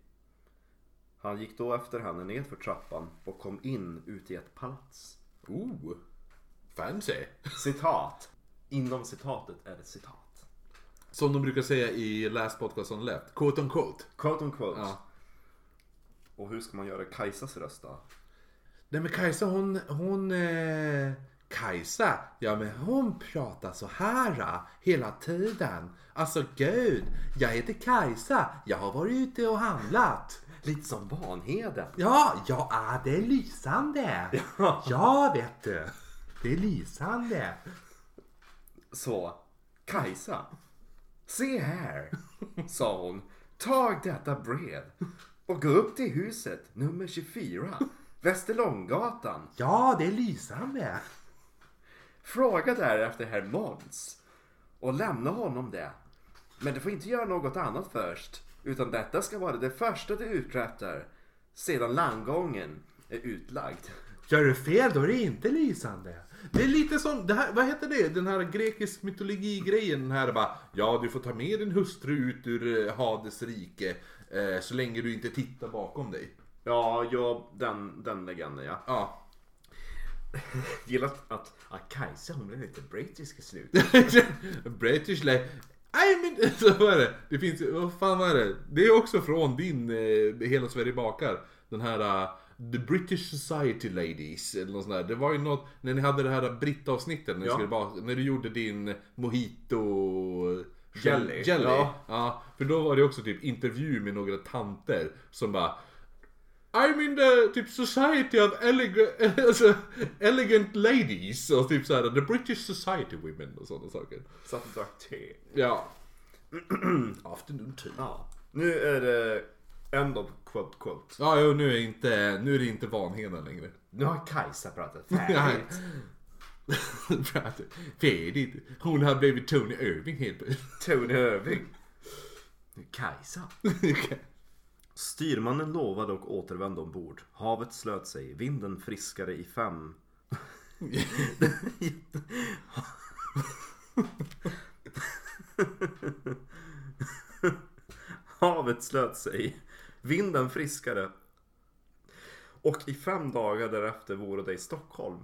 Han gick då efter henne nedför trappan och kom in ut i ett palats. Oh, fancy. Citat. Inom citatet är det citat. Som de brukar säga i Last Podcast on Left, quote on quote. Quote on quote. Ja. Och hur ska man göra Kajsas röst då? Nej men Kajsa hon, hon, eh, Kajsa, ja men hon pratar så här eh, hela tiden. Alltså gud, jag heter Kajsa, jag har varit ute och handlat. Lite som Vanheden. Ja, ja, ah, det är lysande. Ja. Ja, vet du. Det är lysande. Så, Kajsa. Se här, sa hon. Tag detta brev och gå upp till huset nummer 24, Västerlånggatan. Ja, det är lysande. Fråga där efter herr Måns och lämna honom det. Men du får inte göra något annat först, utan detta ska vara det första du uträttar sedan landgången är utlagd. Gör du fel då är det inte lysande. Det är lite som, det här, vad heter det? Den här grekisk mytologi-grejen. Den här bara, ja du får ta med din hustru ut ur eh, Hades rike. Eh, så länge du inte tittar bakom dig. Ja, ja den, den legenden ja. Ja. [laughs] Gillar att, att, att Kajsa hon blev lite brittisk i slutet. [laughs] British like... [laughs] Så vad är det? Det finns vad fan var det? Det är också från din eh, Hela Sverige bakar. Den här uh, The British Society Ladies eller något sånt där. Det var ju något, när ni hade det här britt-avsnittet när, Ja. när du gjorde din mojito... Jelly. Jelly. Ja. Ja. För då var det också typ intervju med några tanter som bara I'm in the typ society of elegant, [laughs] alltså, elegant ladies och typ såhär the British society women och sådana saker. Satt och drack te. Ja. [clears throat] Afternoon tea. Ja. Nu är det end of quote quote. Ja, jo, nu är, inte, nu är det inte Vanheden längre. Nu har Kajsa pratat [laughs] färdigt. [laughs] Färdigt. Hon har blivit Tony Irving helt plötsligt. [laughs] Tony Irving. Kajsa. Styrmannen lovade och återvände ombord. Havet slöt sig, vinden friskare i fem. [laughs] Havet slöt sig, vinden friskare. Och i fem dagar därefter vore det i Stockholm.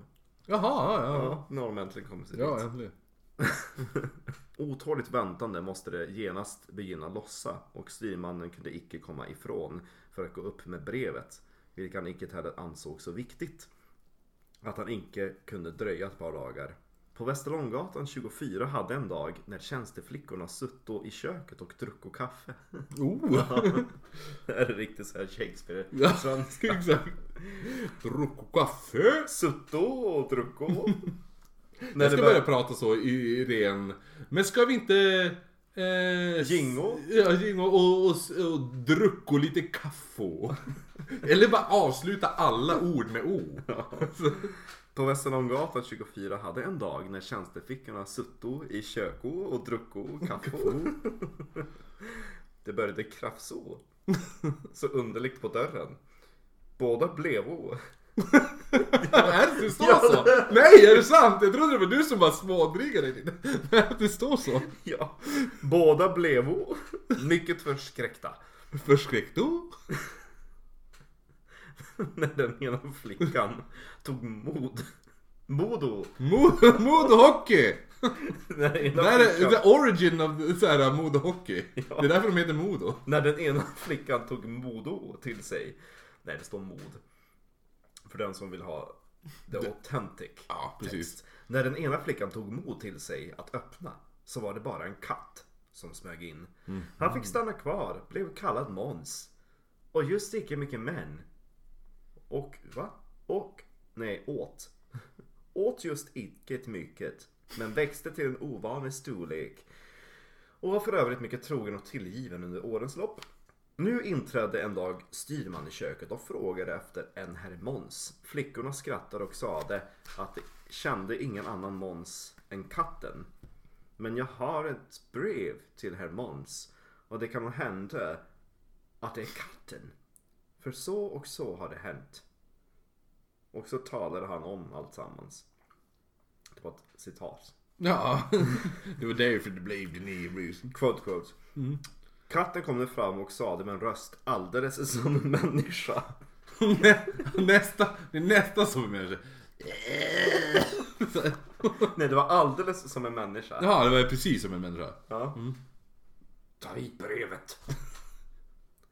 Jaha, ja, ja. Ja, nu har de äntligen kommit sig Ja, dit. äntligen. [laughs] Otåligt väntande måste det genast begynna lossa och styrmannen kunde icke komma ifrån för att gå upp med brevet, vilket han icke heller ansåg så viktigt. Att han icke kunde dröja ett par dagar. På Västerlånggatan 24 hade en dag när tjänsteflickorna sutto i köket och drucko kaffe. Oh! är det riktigt så här Shakespeare? Ja, Svenska. exakt. Drucko kaffe. Sutto och drucko. När Jag ska börja bör- prata så i, i ren... Men ska vi inte... Eh, Jingo? Ja, jingo och, och, och drucko lite kaffe. Eller bara avsluta alla ord med O. På Västerlånggatan 24 hade en dag när tjänstefickorna sutto i köko och drucko kaffe. [laughs] Det började krafso. Så underligt på dörren. Båda blevo. Är det, det står så? Nej, är det sant? Jag trodde det var du som bara smådrygade lite. Nej, det står så. Ja. Båda blevo. Mycket förskräckta. Förskräckto. [laughs] När den ena flickan tog mod. Modo. Mo- Modehockey! [laughs] När den ena Det här är flickan, the origin of så här, modehockey. [laughs] Det är därför de heter Modo. när den ena flickan tog modo till sig. Nej, det står mod. För den som vill ha the authentic Ja, precis. text. När den ena flickan tog mod till sig att öppna så var det bara en katt som smög in. Mm. Han fick stanna kvar, blev kallad Måns. Och just icke mycket män. Och, va? Och, nej, åt. Åt just icke mycket, men växte till en ovanlig storlek. Och var för övrigt mycket trogen och tillgiven under årens lopp. Nu inträdde en dag styrman i köket och frågade efter en herr Måns. Flickorna skrattade och sade att de kände ingen annan Måns än katten. Men jag har ett brev till herr Måns och det kan hända eh, att det är katten. För så och så har det hänt. Och så talade han om allt sammans. Det var ett citat. Ja, [laughs] det var därför det blev den Bruce. Quote quote. Katten kom nu fram och sade med en röst alldeles [laughs] som en människa. [laughs] nästa, det är nästa som är människa. Nej, det var alldeles som en människa. Ja, det var precis som en människa. Ja. Ta hit brevet.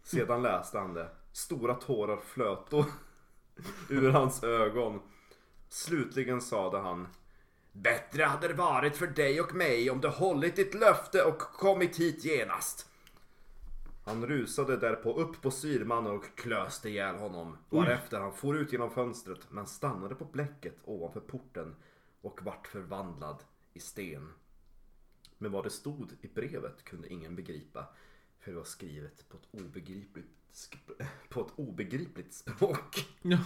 Sedan läste han det. Stora tårar flöt då [laughs] ur hans ögon. Slutligen sade han. Bättre hade det varit för dig och mig om du hållit ditt löfte och kommit hit genast. Han rusade därpå upp på styrmannen och klöste ihjäl honom. Varefter han for ut genom fönstret men stannade på bläcket ovanför porten och vart förvandlad i sten. Men vad det stod i brevet kunde ingen begripa. För det var skrivet på ett obegripligt, på ett obegripligt språk. Ja.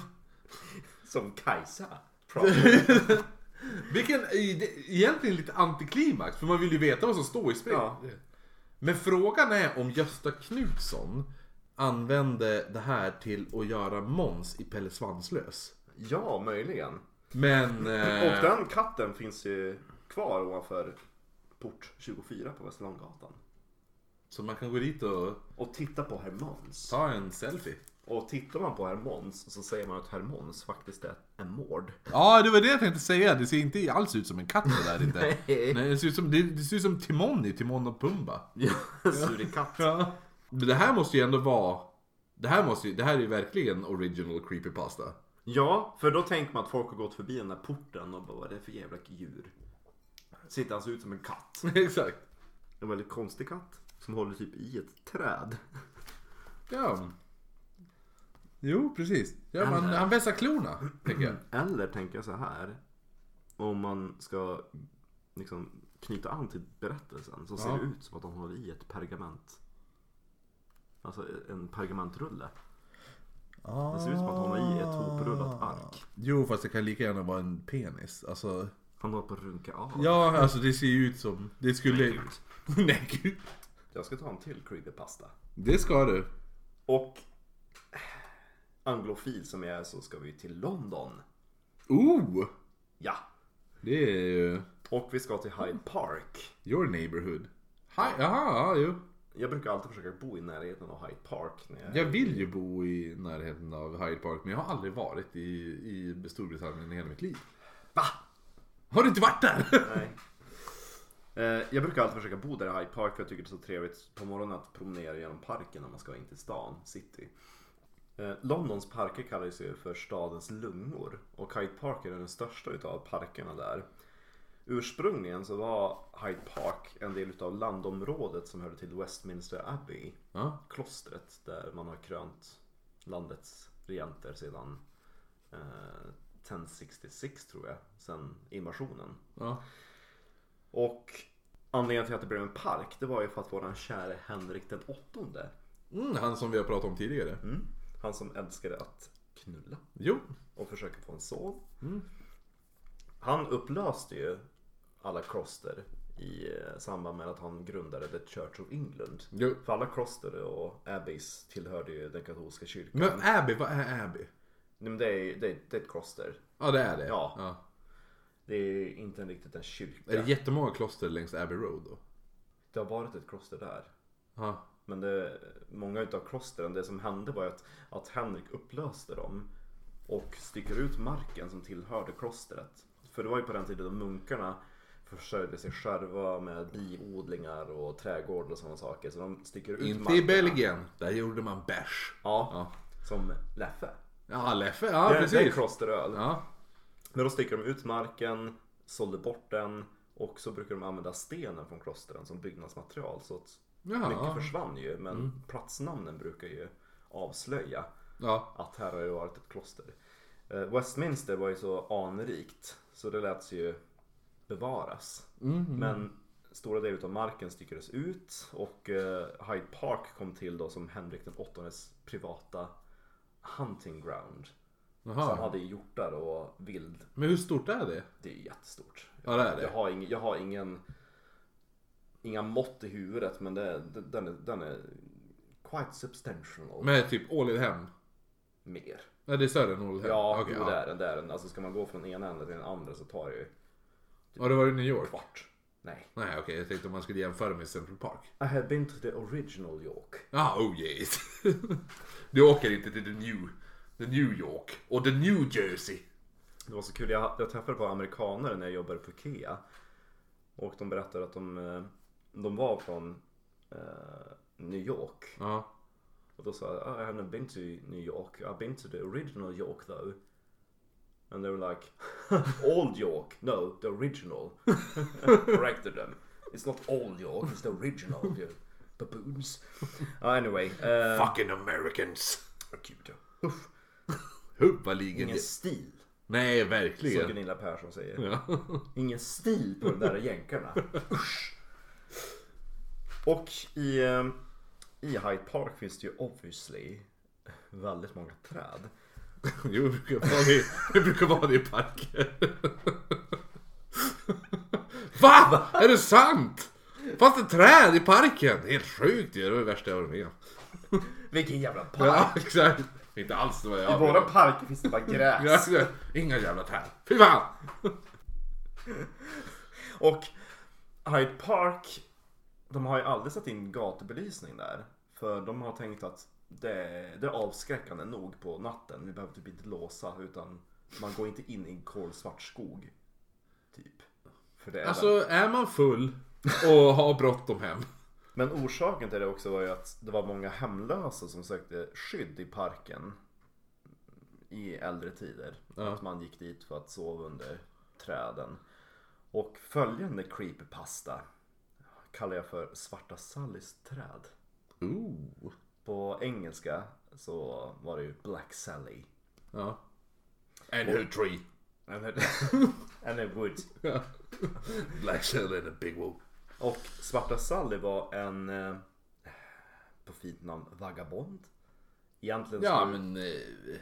Som Kajsa. [laughs] Vilken, eh, egentligen lite antiklimax, för man vill ju veta vad som står i spelet. Ja. Men frågan är om Gösta Knutsson använde det här till att göra Måns i Pelle Svanslös. Ja, möjligen. Men... [clears throat] Eh, Och den katten finns ju kvar ovanför port 24 på Västerlånggatan. Så man kan gå dit och Och titta på herr Måns. ta en selfie. Och tittar man på herr Måns så säger man att herr Måns faktiskt är en mård. Ja, det var det jag tänkte säga. Det ser inte alls ut som en katt det där inte. [laughs] Nej. Nej, det ser ut som, det, det ser ut som Timon i Timon och Pumba. Ja, surikatt. Ja. Men det här måste ju ändå vara... Det här, måste ju, det här är ju verkligen original creepypasta. Ja, för då tänker man att folk har gått förbi den där porten och bara vad är det för jävla djur? Sitter alltså ut som en katt. [laughs] Exakt. En väldigt konstig katt. Som håller typ i ett träd. Ja. Jo, precis. Ja, man, Eller- han vässar klorna, tänker jag. [clears throat] Eller tänker jag så här. Om man ska liksom knyta an till berättelsen så ser Ja. det ut som att de håller i ett pergament. Alltså en pergamentrulle. Det ser ut som att han har i ett hoprullat ark. Jo, fast det kan lika gärna vara en penis. Alltså, Han håller på att runka av. ja, alltså det ser ju ut som... Det skulle... Nej, gud. [laughs] Jag ska ta en till creepypasta. Det ska du. Och anglofil som jag är så ska vi till London. Oh! Ja. Det är ju... Och vi ska till Hyde Park. Your neighborhood. Hi, jaha, ja, jo. Jag brukar alltid försöka bo i närheten av Hyde Park. När jag... Jag vill ju bo i närheten av Hyde Park, men jag har aldrig varit i, i Storbritannien i hela mitt liv. Va? Har du inte varit där? Nej. Eh, Jag brukar alltid försöka bo där i Hyde Park för jag tycker det är så trevligt på morgonen att promenera genom parken när man ska in till stan, city. Eh, Londons parker kallas ju för stadens lungor och Hyde Park är den största utav parkerna där. Ursprungligen så var Hyde Park en del utav landområdet som hörde till Westminster Abbey, Ja. klostret där man har krönt landets regenter sedan eh, 1066 tror jag, sedan invasionen. ja. Och anledningen till att det blev en park det var ju för att våran käre Henrik den åttonde Mm, han som vi har pratat om tidigare. mm, Han som älskade att knulla Jo. och försöka få en son Han upplöste ju alla kloster i eh, samband med att han grundade The Church of England jo. För alla kloster och abbeys tillhörde ju den katolska kyrkan Men Abbey, vad är Abbey? Nej, men det, är, det, är, det är ett kloster Ja, det är det. Ja. ja. Det är inte riktigt en kyrka Är det jättemånga kloster längs Abbey Road då? Det har varit ett kloster där Ja. Men det, många utav klostren, det som hände var att, att Henrik upplöste dem och sticker ut marken som tillhörde klostret. För det var ju på den tiden då munkarna försörjde sig själva med biodlingar och trädgård och sådana saker. Så de sticker ut Inte i markerna. Belgien. Där gjorde man bärs. Ja, Ja. som Leffe. Ja, Leffe. Ja, det, är- det är precis. klosteröl. Ja. Men då sticker de ut marken, sålde bort den och så brukar de använda stenen från klostren som byggnadsmaterial. Så att Jaha. mycket försvann ju men platsnamnen brukar ju avslöja Ja. att här har ju varit ett kloster. Eh, Westminster var ju så anrikt så det lät ju bevaras. Men stora delar av marken styckades ut och eh, Hyde Park kom till då som Henrik den åttondes privata hunting ground. Så han Jaha. hade hjortar och vild. Men hur stort är det? Det är jättestort. Ja, det är det. Jag har, ing, jag har ingen Inga mått i huvudet men det, det, den, är, den är quite substantial. Med typ Ålidhem. mer. Ja, det är större än Head? Ja, Okej, jo, det ja. är den. Det är den. Alltså ska man gå från ena änden till den andra så tar det ju Har du varit i New York? kvart. Nej. Nej okej, jag tänkte om man skulle jämföra med Central Park. I have been to the original York. Ja, oh yes. [laughs] du åker inte till the new, the New York och the New Jersey. Det var så kul, jag, jag träffade på amerikaner när jag jobbade på IKEA. Och de berättade att de, eh, de var från eh, New York. Ja. Och då sa jag, oh, I haven't been to New York. I've been to the original York though. And they were like, [laughs] Old York? No, the original. [laughs] Corrected them. It's not Old York, it's the original. You baboons. Uh, anyway. Uh, Fucking Americans. Ja. Hubbaligen. Ingen stil. Nej, Som verkligen. Gunilla Persson säger. Ja. [laughs] Ingen stil på de där jänkarna. Usch. Och i, eh, i Hyde Park finns det ju obviously väldigt många träd. [laughs] Jo, det brukar vara det, det, brukar vara det i parker. [laughs] Va? Är det sant? Fanns det träd i parken? Helt sjukt ju. Det var det värsta jag varit med om. Vilken jävla park! Ja, exakt. Inte alls vad jag I våra parker finns det bara [laughs] gräs. ja. Inga jävla träd. Fy fan! [laughs] Och Hyde Park, de har ju aldrig satt in gatubelysning där. För de har tänkt att det, det är avskräckande nog på natten. Vi behöver typ inte låsa utan man går inte in i en kolsvart skog. Typ. För det är Alltså, är man full och har bråttom hem. Men orsaken till det också var ju att det var många hemlösa som sökte skydd i parken i äldre tider. Ja. Att man gick dit för att sova under träden. Och följande creepypasta kallar jag för Svarta Sallys träd. Ooh. På engelska så var det ju Black Sally. Ja. And her tree. And a [laughs] wood. Black Shell and a big wolf. Och Svarta Sally var en eh, på fint namn vagabond. Egentligen Ja skulle- men... Eh,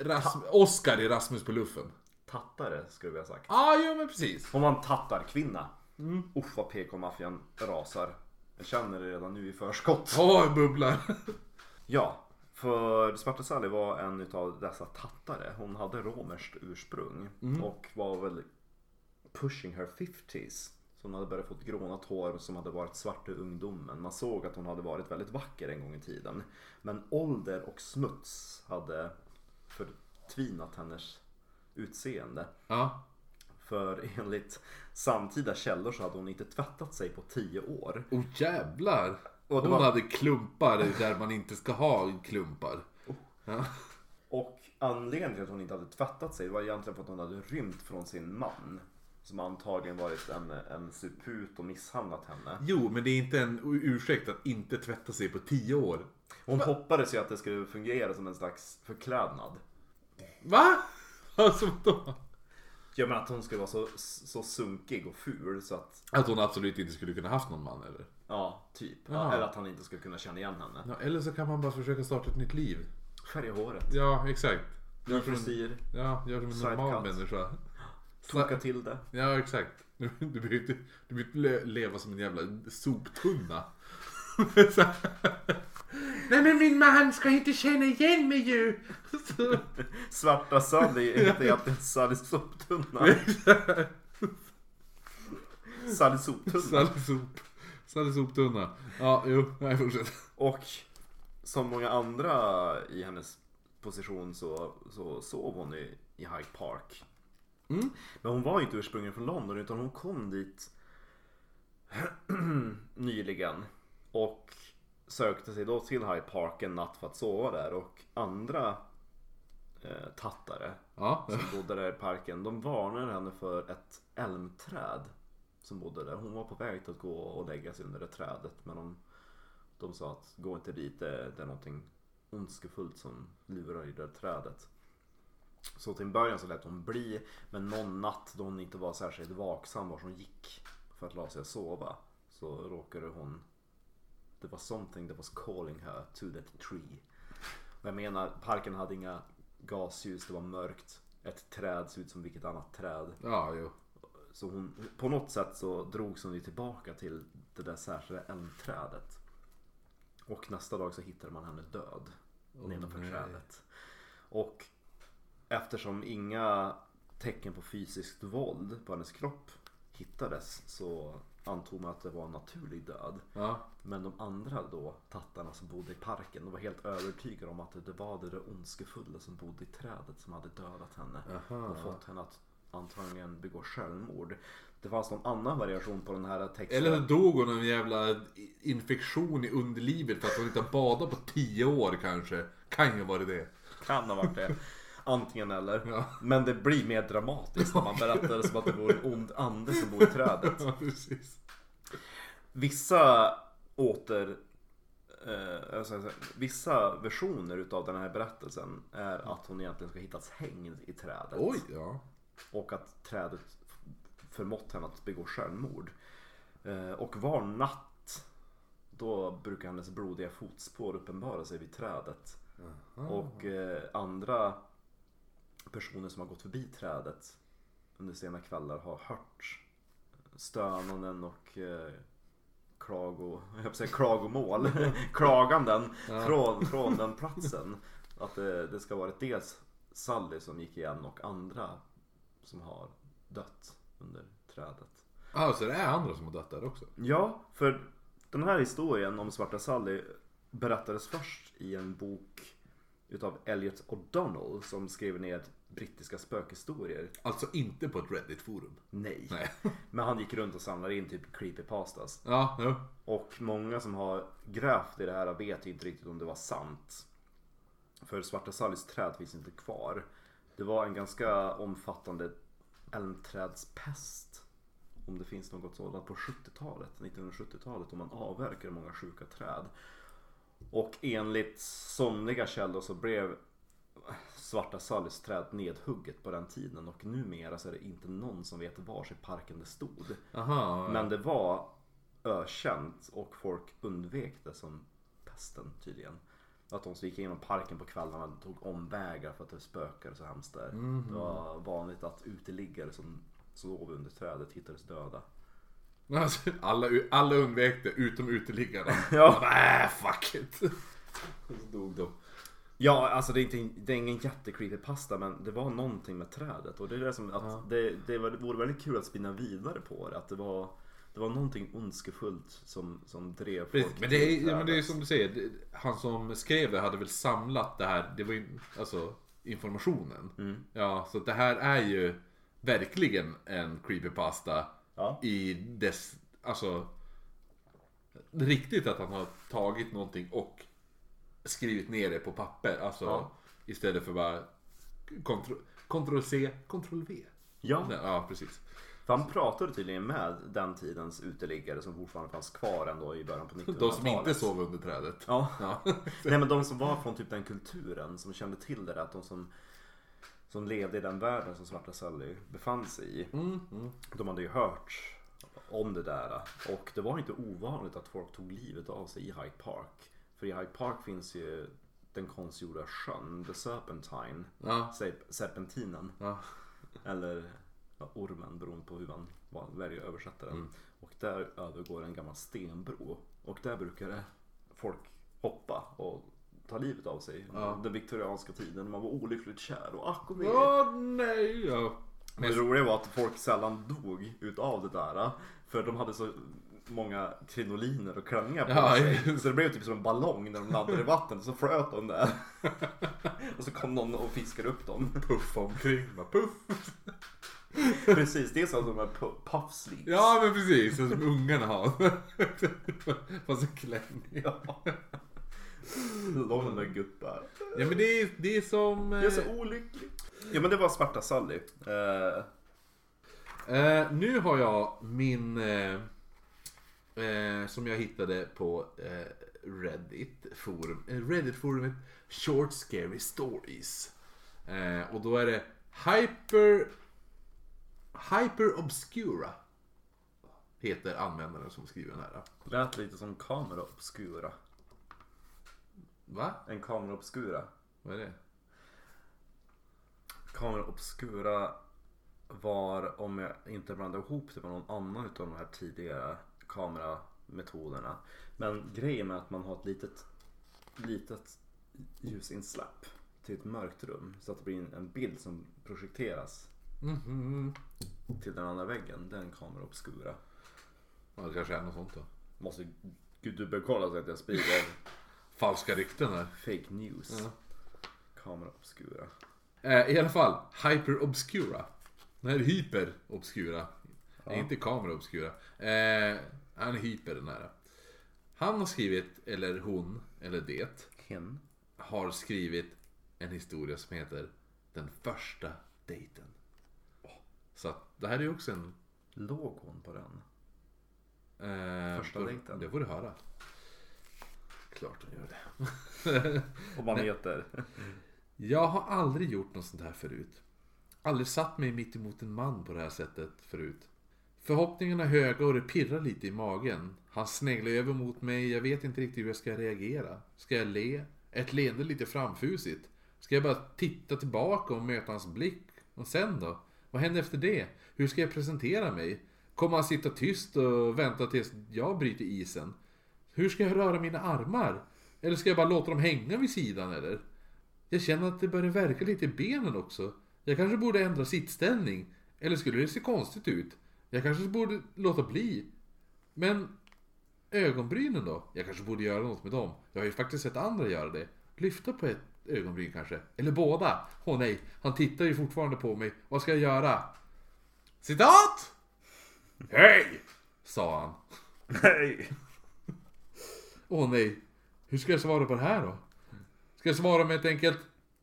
Rasm- Oscar i Rasmus på luffen. tattare skulle vi ha sagt. Ja, ah, jo men precis. Hon var en tattarkvinna. Mm. Uff vad PK-maffian rasar. Jag känner det redan nu i förskott. Åh, oh, bubblar. [laughs] Ja, för Svarta Sally var en utav dessa tattare. Hon hade romerskt ursprung och var väl pushing her 50s. Så hon hade börjat få ett grånat hår som hade varit svart i ungdomen. Man såg att hon hade varit väldigt vacker en gång i tiden. Men ålder och smuts hade förtvinat hennes utseende. Ja. För enligt samtida källor så hade hon inte tvättat sig på 10 år. Oh jävlar. Och Hon var- hade klumpar där man inte ska ha klumpar. Ja. Och anledningen till att hon inte hade tvättat sig var egentligen för att hon hade rymt från sin man. Som antagligen varit en, en suput och misshandlat henne. Jo, men det är inte en ursäkt att inte tvätta sig på tio år. Hon hoppades ju att det skulle fungera som en slags förklädnad. Va? [laughs] Alltså då? Ja men att hon skulle vara så, så sunkig och ful så att, Att hon absolut inte skulle kunna haft någon man eller? ja typ. Jaha. Eller att han inte skulle kunna känna igen henne. Ja, eller så kan man bara försöka starta ett nytt liv. Färga håret. Ja, exakt. Gör som Frisyr. ja, gör som en normal människa. Toka till det. Ja, exakt. Du, du behöver inte, du behöver inte le- leva som en jävla soptunna. [laughs] Nej men min man ska inte känna igen mig ju! [laughs] Svarta Sally heter egentligen Sally Soptunna. [laughs] Sally Soptunna. Sally sop. Sally soptunna. Ja, jo, nej fortsätt. Och som många andra i hennes position så, så sov hon i, i Hyde Park. Mm. Men hon var inte ursprungligen från London utan hon kom dit [clears throat] nyligen. Och sökte sig då till Hyde Park en natt för att sova där. Och andra eh, tattare Ja, som bodde där i parken. De varnade henne för ett elmträd som bodde där. Hon var på väg till att gå och lägga sig under det trädet. Men de, de sa att gå inte dit, det, det är någonting ondskefullt som lurar i det där trädet. Så till en början så lät hon bli. Men någon natt då hon inte var särskilt vaksam var hon gick för att la sig sova. Så råkade hon Det var something that was calling her to that tree. Och jag menar, parken hade inga gasljus, det var mörkt. Ett träd såg ut som vilket annat träd. ja, jo. Så hon, på något sätt så drogs hon ju tillbaka till det där särskilda elmträdet. Och nästa dag så hittade man henne död nedanför nej. trädet. Och eftersom inga tecken på fysiskt våld på hennes kropp hittades så antog man att det var en naturlig död. Ja. Men de andra då, tattarna som bodde i parken, de var helt övertygade om att det var det där ondskefulla som bodde i trädet som hade dödat henne. Aha. Och fått henne att antagligen begå självmord. Det fanns någon annan variation på den här texten. Eller dog hon av en jävla infektion i underlivet för att hon inte badat på 10 år kanske. Kan ju vara det. Kan ha varit det. Antingen eller. Ja. Men det blir mer dramatiskt när man berättar det som att det vore en ond ande som bor i trädet. Ja, precis. Vissa åter... Eh, alltså, vissa versioner utav den här berättelsen är att hon egentligen ska hittas hängd i trädet. Oj, ja. Och att trädet förmått henne att begå självmord. Eh, och var natt då brukar hennes blodiga fotspår uppenbara sig vid trädet. Och eh, andra personer som har gått förbi trädet under sena kvällar har hört stönanden och eh, klago, [laughs] jag säga klagomål, [laughs] klaganden från, [laughs] från den platsen. Att det, det ska varit dels Sally som gick igen och andra som har dött under trädet. Ah, så det är andra som har dött där också? Ja, för den här historien om Svarta Sally berättades först i en bok utav Elliot O'Donnell som skrev ner brittiska spökhistorier. Alltså inte på ett Reddit-forum? Nej. Nej. [laughs] Men han gick runt och samlade in typ creepypastas. Ja, jo. Och många som har grävt i det här vet inte riktigt om det var sant. För Svarta Sallys träd finns inte kvar. Det var en ganska omfattande elmträdspest. Om det finns något sådant på 70-talet, 1970-talet, om man avverkade många sjuka träd. Och enligt somliga källor så blev Svarta Sallys träd nedhugget på den tiden och numera så är det inte någon som vet vars i parken det stod. Aha. Men det var ökänt och folk undvek det som pesten tydligen. Att de som gick igenom parken på kvällarna tog omvägar för att det spökade så hemskt där. Det var vanligt att uteliggare som sov under trädet hittades döda. [laughs] Alltså, alla, alla undvek det, utom uteliggarna. [laughs] Ja. Nej, fuck it. [laughs] Och så dog de. Ja, alltså det är, inte, det är ingen jättecreepy pasta men det var någonting med trädet och det är det som att det, det, var, det vore väldigt kul att spinna vidare på det. Att det var, det var någonting ondskefullt som, som drev folk Precis, men det är, ja, men det är som du säger, han som skrev det hade väl samlat det här, det var ju alltså informationen. Mm. Ja, så det här är ju verkligen en creepypasta Ja. i dess, alltså riktigt att han har tagit någonting och skrivit ner det på papper. Alltså Ja. istället för bara Ctrl- Ctrl C, Ctrl V. Ja. Nej, ja, precis. För han pratade tydligen med den tidens uteliggare som fortfarande fanns kvar ändå i början på 1900-talet. De som inte sov under trädet. Ja. [laughs] Ja. Nej men de som var från typ den kulturen som kände till det där. Att de som, som levde i den världen som Svarta Sally befann sig i. Mm, mm. De hade ju hört om det där. Och det var inte ovanligt att folk tog livet av sig i Hyde Park. För i Hyde Park finns ju den konstgjorda sjön, The Serpentine. Ja. Serp- Serpentinen. Ja. Eller ja, ormen beroende på hur man väljer att översätta den. Mm. Och där övergår en gammal stenbro. Och där brukar det folk hoppa och ta livet av sig. Ja. Den viktorianska tiden man var olyckligt kär och ack och. Åh nej! Ja. Men det roliga var att folk sällan dog utav det där. För de hade så många krinoliner och klänningar på Ja, sig. just. Så det blev typ som en ballong när de landade i vattnet. Så flöt de där. [laughs] och så kom någon och fiskade upp dem. Puffa omkring. Bara puff. Precis, det är som de här pu- puff sleeves. Ja men precis, som ungarna har. [laughs] Fast en klänning. Ja. De där gubbar. Ja men det är, det är som... Jag är så olycklig. Ja men det var Svarta Sally. Eh, Eh, nu har jag min... Eh, eh, som jag hittade på eh, Reddit forum. Eh, Reddit-forumet Short Scary Stories. Eh, och då är det Hyper... Hyper Obscura. Heter användaren som skriver den här. lät lite som kamera obscura. Va? En kamera obscura. Vad är det? Kamera obscura var, om jag inte blandar ihop det med någon annan utav de här tidigare kamerametoderna. Men grejen med att man har ett litet, litet ljusinsläpp till ett mörkt rum så att det blir en- bild som projekteras Mhm. till den andra väggen. Det är en kamera obscura. Ja, det kanske är något sånt då. Måste gud dubbelkolla så att jag sprider Falska rykten här. fake news. Ja. Kamera obscura. Eh, I alla fall, Hyper Obscura. Nej, Hyper Obscura. Ja. Inte Kamera Obscura. Eh, han är hyper den här. Han har skrivit, eller hon, eller det, Hen. har skrivit en historia som heter Den första dejten. Så att det här är ju också en... Låg hon på den? Eh, Första dejten. Det får du höra. Klart hon gör det. [laughs] Om man heter. Jag har aldrig gjort något sånt här förut. Aldrig satt mig mitt emot en man på det här sättet förut. Förhoppningarna är höga och det pirrar lite i magen. Han sneglar över mot mig, jag vet inte riktigt hur jag ska reagera. Ska jag le? Ett leende lite framfusigt? Ska jag bara titta tillbaka och möta hans blick? Och sen då? Vad händer efter det? Hur ska jag presentera mig? Kommer han sitta tyst och vänta tills jag bryter isen? Hur ska jag röra mina armar? Eller ska jag bara låta dem hänga vid sidan eller? Jag känner att det börjar verka lite i benen också. Jag kanske borde ändra sittställning. Eller skulle det se konstigt ut? Jag kanske borde låta bli. Men ögonbrynen då? Jag kanske borde göra något med dem. Jag har ju faktiskt sett andra göra det. Lyfta på ett ögonbryn kanske. Eller båda. Åh nej, han tittar ju fortfarande på mig. Vad ska jag göra? Citat! Hej! Sa han. Nej! Åh nej, hur ska jag svara på det här då? Ska jag svara med ett enkelt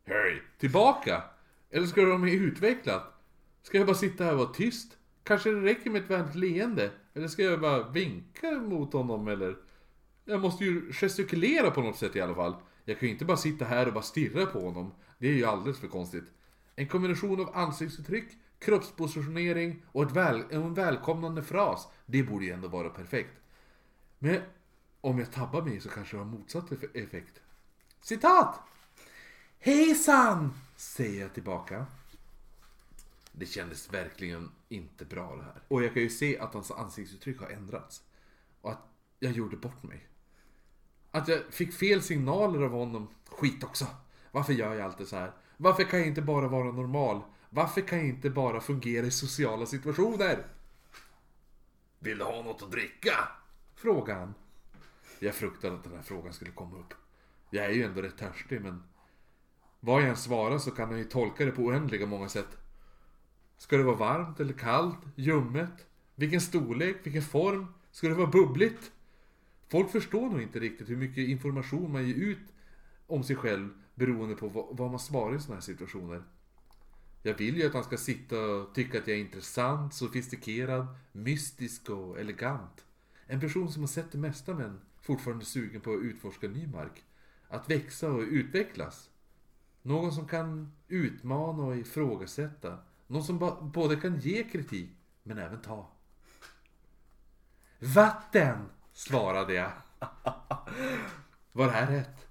Hej! Tillbaka? Eller ska det vara mer utvecklat? Ska jag bara sitta här och vara tyst? Kanske det räcker med ett vänligt leende? Eller ska jag bara vinka mot honom eller? Jag måste ju gestikulera på något sätt i alla fall. Jag kan ju inte bara sitta här och bara stirra på honom. Det är ju alldeles för konstigt. En kombination av ansiktsuttryck, kroppspositionering och ett väl, en välkomnande fras. Det borde ju ändå vara perfekt. Men om jag tabbar mig så kanske det har motsatt effekt. Citat! Hejsan! Säger jag tillbaka. Det kändes verkligen inte bra det här. Och jag kan ju se att hans ansiktsuttryck har ändrats. Och att jag gjorde bort mig. Att jag fick fel signaler av honom. Skit också. Varför gör jag alltid så här? Varför kan jag inte bara vara normal? Varför kan jag inte bara fungera i sociala situationer? Vill du ha något att dricka? Frågade han. Jag fruktade att den här frågan skulle komma upp. Jag är ju ändå rätt törstig men... Vad jag än svarar så kan jag ju tolka det på oändliga många sätt. Ska det vara varmt eller kallt? Ljummet? Vilken storlek? Vilken form? Ska det vara bubbligt? Folk förstår nog inte riktigt hur mycket information man ger ut om sig själv beroende på vad, man svarar i sådana här situationer. Jag vill ju att han ska sitta och tycka att jag är intressant, sofistikerad, mystisk och elegant. En person som har sett det mesta men fortfarande är sugen på att utforska ny mark. Att växa och utvecklas. Någon som kan utmana och ifrågasätta. Någon som både kan ge kritik men även ta. Vatten! Svarade jag. [laughs] Var det här rätt?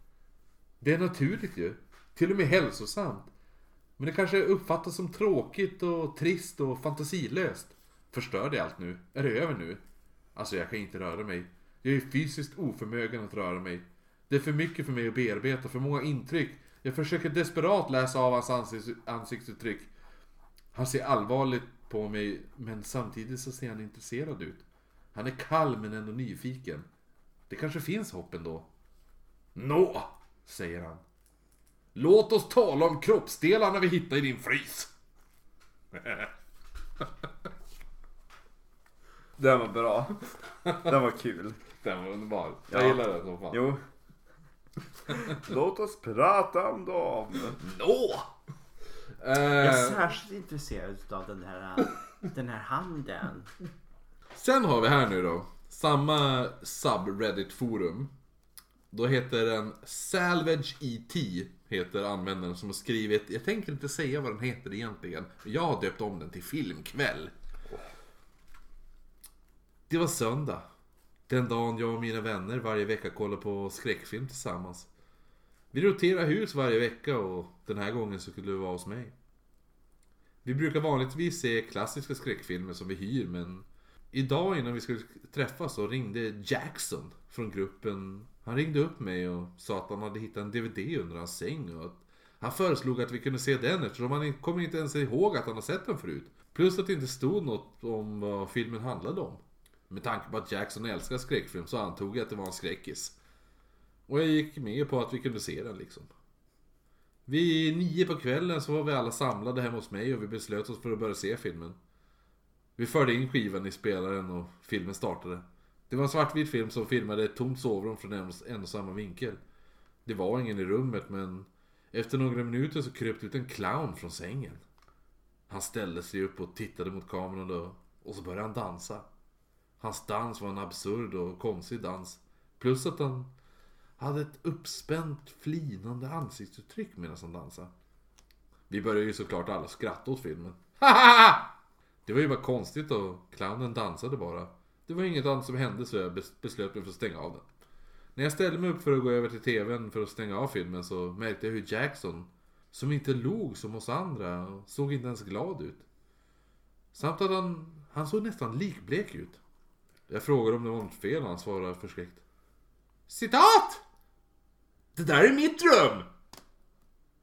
Det är naturligt ju. Till och med hälsosamt. Men det kanske uppfattas som tråkigt och trist och fantasilöst. Förstör det allt nu? Är det över nu? Alltså jag kan inte röra mig. Jag är fysiskt oförmögen att röra mig. Det är för mycket för mig att bearbeta, för många intryck. Jag försöker desperat läsa av hans ansikts- ansiktsuttryck. Han ser allvarligt på mig, men samtidigt så ser han intresserad ut. Han är kall men ändå nyfiken. Det kanske finns hopp ändå. Nå, säger han. Låt oss tala om kroppsdelarna vi hittade i din frys. [laughs] Den var bra. Den var kul. Den var underbar. Ja. Jag gillar den som fan. Jo. [laughs] Låt oss prata om dem. Nå! Jag är Eh, särskilt intresserad av den här, [laughs] den här handen. sen har vi här nu då. Samma subreddit-forum. Då heter den Salvage ET. Heter användaren som har skrivit. Jag tänker inte säga vad den heter egentligen. Jag har döpt om den till Filmkväll. Det var söndag. Den dagen jag och mina vänner varje vecka kollar på skräckfilm tillsammans. Vi roterar hus varje vecka och den här gången så skulle det vara hos mig. Vi brukar vanligtvis se klassiska skräckfilmer som vi hyr men Idag innan vi skulle träffas så ringde Jackson från gruppen. Han ringde upp mig och sa att han hade hittat en DVD under hans säng och att Han föreslog att vi kunde se den eftersom han kommer inte ens ihåg att han har sett den förut. Plus att det inte stod något om vad filmen handlade om. Med tanke på att Jackson älskar skräckfilm så antog jag att det var en skräckis. Och jag gick med på att vi kunde se den liksom. Vid nio på kvällen så var vi alla samlade hemma hos mig och vi beslöt oss för att börja se filmen. Vi förde in skivan i spelaren och filmen startade. Det var en svartvit film som filmade ett tomt sovrum från en en och samma vinkel. Det var ingen i rummet men efter några minuter så kröp det ut en clown från sängen. Han ställde sig upp och tittade mot kameran då, och så började han dansa. Hans dans var en absurd och konstig dans. Plus att han hade ett uppspänt flinande ansiktsuttryck medan han dansade. Vi började ju såklart alla skratta åt filmen. Det var ju bara konstigt och clownen dansade bara. Det var inget annat som hände så jag beslöt mig för att stänga av den. När jag ställde mig upp för att gå över till TVn för att stänga av filmen så märkte jag hur Jackson, som inte log som oss andra, såg inte ens glad ut. Samt att han, han såg nästan likblek ut. Jag frågade om det var något fel och han svarade förskräckt. Citat! Det där är mitt rum!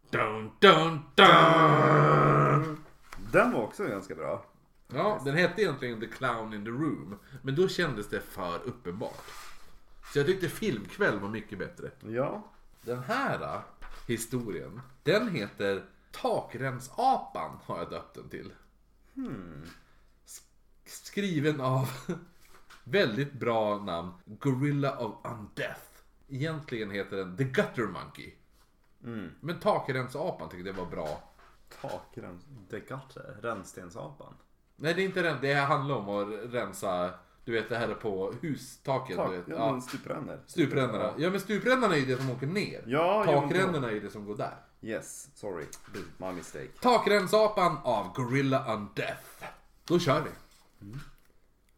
Dun, dun, dun. Den var också ganska bra. Ja, den hette egentligen The Clown in the Room. Men då kändes det för uppenbart. Så jag tyckte Filmkväll var mycket bättre. Ja. Den här äh, historien, den heter Takremsapan har jag döpt den till. Sk- Skriven av [laughs] väldigt bra namn, Gorilla of Undeath. Egentligen heter den The Gutter Monkey. Men Takremsapan tyckte jag var bra. Takrens... The Gutter. Rännstensapan. Nej det är inte den, det handlar om att rensa, du vet det här är på hustaken. Tak... du vet. Ja, men stuprännor. stuprännorna. Ja men stuprännorna är ju det som åker ner. Ja, Takrännorna är ju det som går där. Yes, sorry. My mistake. Takremsapan av Gorilla Undeath. Då kör vi.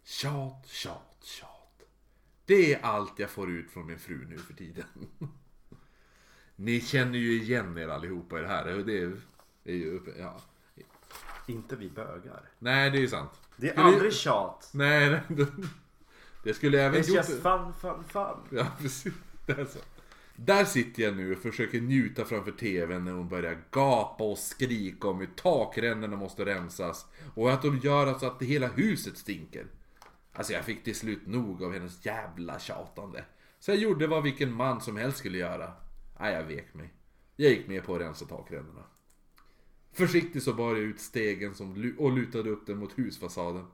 Tjat, tjat, tjat. Det är allt jag får ut från min fru nu för tiden. [laughs] Ni känner ju igen er allihopa i det här. Det är, det är ju ja. Inte vi bögar. Nej, det är ju sant. Det är aldrig tjat. [laughs] Nej, det, det skulle jag även gjort. just fun, fun, fun. Ja, precis. Det är så. Där sitter jag nu och försöker njuta framför TVn när hon börjar gapa och skrika om hur takrännorna måste rensas och att de gör så att det hela huset stinker. Alltså jag fick till slut nog av hennes jävla tjatande. Så jag gjorde vad vilken man som helst skulle göra. Nej, jag vek mig. Jag gick med på att rensa takrännorna. Försiktigt så bar jag ut stegen som, och lutade upp den mot husfasaden.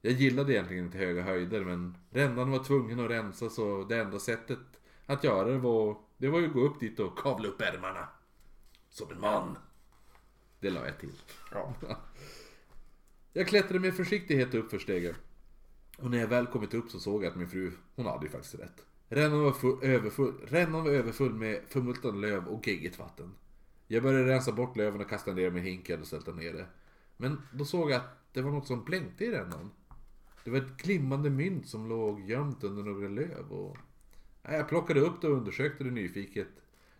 Jag gillade egentligen inte höga höjder men rännan var tvungen att rensa så det enda sättet att göra det var, det var ju att gå upp dit och kavla upp ärmarna. Som en man. Det la jag till. Ja. [laughs] Jag klättrade med försiktighet upp för stegen. Och när jag väl kommit upp så såg jag att min fru, hon hade ju faktiskt rätt. Rännan var, full, överfull, rännan var överfull med förmultnade löv och geggigt vatten. Jag började rensa bort löven och kasta ner med hinken och sälta ner det. Men då såg jag att det var något som blänkte i rännan. Det var ett glimmande mynt som låg gömt under några löv och... Jag plockade upp det och undersökte det nyfiket.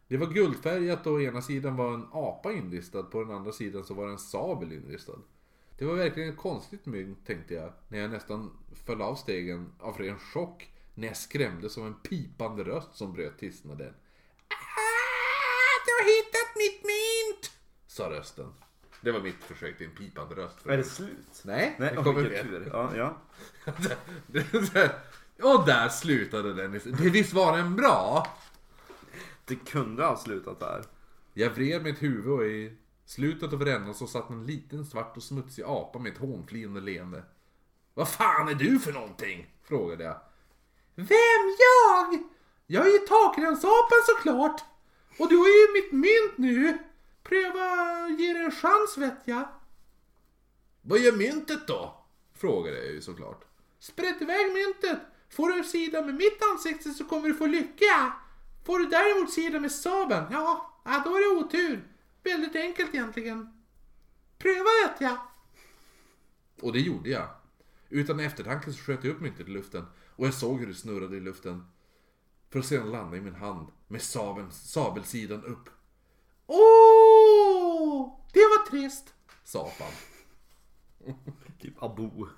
Det var guldfärgat och å ena sidan var en apa inristad, på den andra sidan så var det en sabel inristad. Det var verkligen ett konstigt mynt tänkte jag, när jag nästan föll av stegen av ren chock när jag skrämdes av en pipande röst som bröt tystnaden. Ah, du har hittat mitt mynt! Sa rösten. Det var mitt försök till en pipande röst. Är det slut? Nej, Nej, det kommer mer. Ja, ja. [laughs] Och där slutade den. Det visst var den bra? Det kunde ha slutat där. Jag vred mitt huvud och i slutet av rännan så satt en liten svart och smutsig apa med ett hånflinande leende. Vad fan är du för någonting? Frågade jag. Vem jag? Jag är ju takränsapan såklart. Och du har ju mitt mynt nu. Pröva ge det en chans vet jag. Vad gör myntet då? Frågade jag ju såklart. Sprätt iväg myntet. Får du sida med mitt ansikte så kommer du få lycka. Får du däremot sida med sabeln, ja då är det otur. Väldigt enkelt egentligen. Pröva vet jag. Och det gjorde jag. Utan eftertanke så sköt jag upp myntet i luften och jag såg hur det snurrade i luften. För att sedan landa i min hand med sabeln, sabelsidan upp. Åh, det var trist, sa apan. [laughs] Typ abo.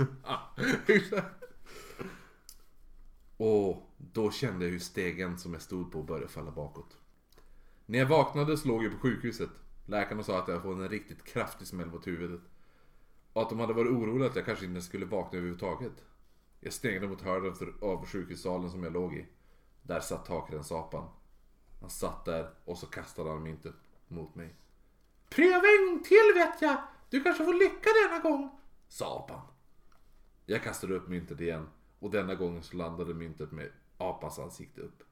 Och då kände jag hur stegen som jag stod på började falla bakåt. När jag vaknade så låg jag på sjukhuset. Läkarna sa att jag fått en riktigt kraftig smäll mot huvudet. Och att de hade varit oroliga att jag kanske inte skulle vakna överhuvudtaget. Jag sneglade mot hörnet av- sjukhussalen som jag låg i. Där satt takrensapan. Han satt där och så kastade han myntet mot mig. Pröva en gång till vet jag! Du kanske får lycka denna gång! Sa apan. Jag kastade upp myntet igen och denna gång så landade myntet med apans ansikte upp.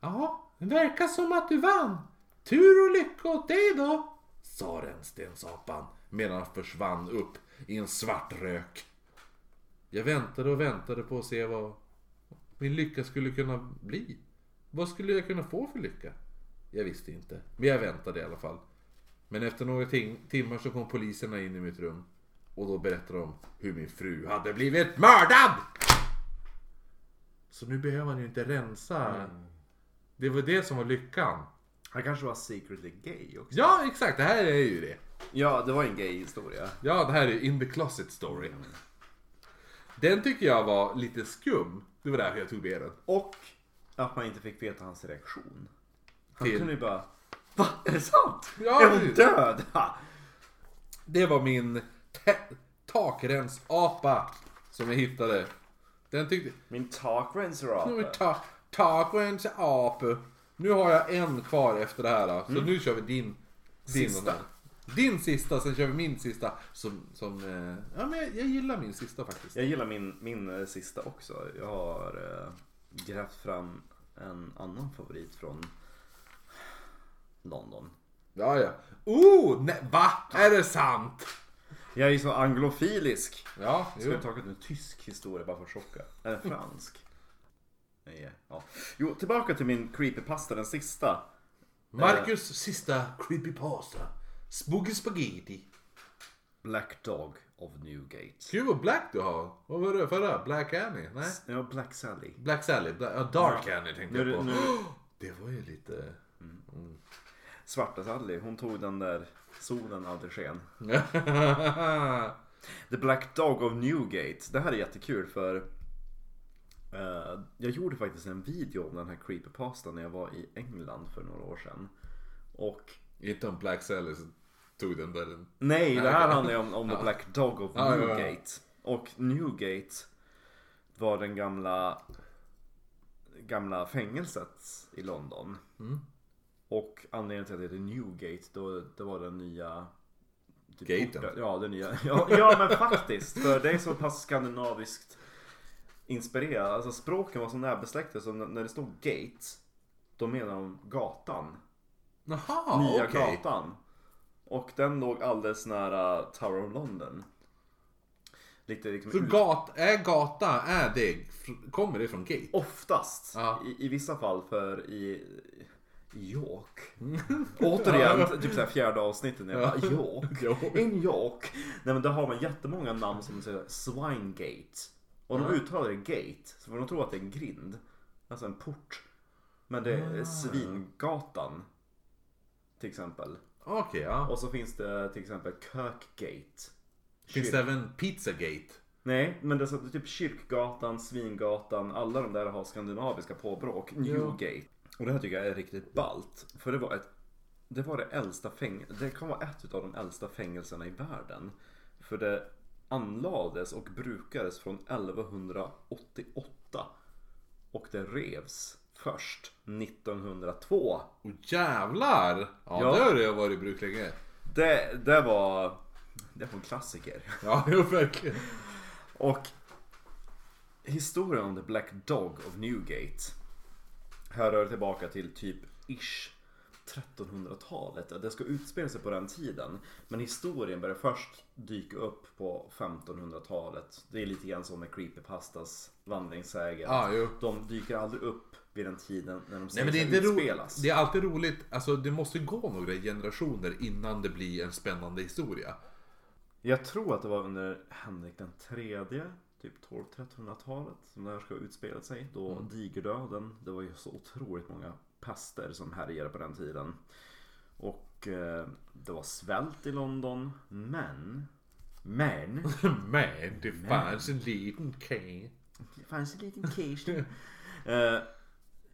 Ja, det verkar som att du vann. Tur och lycka åt dig då, sa rännstensapan medan han försvann upp i en svart rök. Jag väntade och väntade på att se vad min lycka skulle kunna bli. Vad skulle jag kunna få för lycka? Jag visste inte, men jag väntade i alla fall. Men efter några tim- timmar så kom poliserna in i mitt rum. Och då berättade de hur min fru hade blivit mördad! Så nu behöver han ju inte rensa. Det var det som var lyckan. Han kanske var secretly gay också. Ja, exakt. Det här är ju det. Ja, det var en gay historia. Ja, det här är in the closet story. Den tycker jag var lite skum. Det var därför jag tog med den. Och att man inte fick veta hans reaktion. Han Till- kunde ju bara Va? Är det sant? Ja, är hon död? Ha! Det var min te- takrensapa som jag hittade. Den tyckte... Min är apa. ta- Takrensapa. Nu har jag en kvar efter det här. då. Så nu kör vi din. din Sista. Din sista, sen kör vi min sista. Som, som eh, ja men jag, jag gillar min sista faktiskt. Jag gillar min, min eh, sista också. Jag har eh, grävt fram en annan favorit från London. Ja, ja. Oh, nej, va? Är det sant? Jag är ju så anglofilisk. Ja, Ska jo. jag ta en tysk historia bara för att chocka? Eller fransk? Ja. Jo, tillbaka till min creepypasta, den sista. Marcus sista creepypasta. Spooky spaghetti. Black Dog of Newgate. Gud vad black du har. Vad var det förra? Black Annie? Nej? Ja, Black Sally. Black Sally? Bla- ja, Dark Annie tänkte Nu, jag på. nu, [gasps] Det var ju lite... Svarta Sally, hon tog den där solen aldrig sken. [laughs] The Black Dog of Newgate. Det här är jättekul för eh, jag gjorde faktiskt en video om den här creepypastan när jag var i England för några år sedan. Och Inte om Black Sally så tog den där den. nej, det här handlar ju om, om The Black Dog of Ja, ja, ja. Newgate. Och Newgate var den gamla gamla fängelset i London. Mm. Och anledningen till att det heter Newgate, då, det var den nya typ Gaten. Ja, den nya. Ja, ja, men faktiskt. För det är så pass skandinaviskt inspirerat. Alltså språken var så närbesläktade så när- det stod gate, då menar de gatan. Jaha, nya okej. gatan. Och den låg alldeles nära Tower of London. Lite liksom Så gat, är gata, är det, kommer det från gate? Oftast. Ja. I, I vissa fall för i, York. [laughs] Återigen, typ såhär fjärde avsnittet när jag bara. [laughs] York. In York. Nej men där har man jättemånga namn som säger Swinegate. Och de uttalar det gate. Så får de tro att det är en grind. Alltså en port. Men det är Ah. Svingatan. Till exempel. Okej, ja. Och så finns det till exempel Kirkgate. Finns det även Pizzagate? Nej, men det är så, typ Kyrkgatan, Svingatan, alla de där har skandinaviska påbrå. Newgate. Och det här tycker jag är riktigt ballt. För det var ett det var det äldsta fängelset, det kan vara ett av de äldsta fängelserna i världen. För det anlades och brukades från 1188. Och det revs först 1902. Åh jävlar! Ja, Ja. det har det varit i bruk länge. Det, det var, det var en klassiker. [laughs] Ja, jo, verkligen. Och historien om The Black Dog of Newgate härrör tillbaka till typ ish 1300-talet. Det ska utspela sig på den tiden. Men historien börjar först dyka upp på 1500-talet. Det är lite grann som med Creepypastas vandringssägen. Jo. De dyker aldrig upp vid den tiden när de Nej men det är inte utspelas. Det är alltid roligt. Alltså det måste gå några generationer innan det blir en spännande historia. Jag tror att det var under Henrik den tredje, typ 12-1300-talet, som det här ska ha utspelat sig. Då Mm. digerdöden, det var ju så otroligt många pester som härjade på den tiden. Och eh, det var svält i London, men, men, [laughs] Men det fanns en liten key. det fanns en liten cage. [laughs] eh,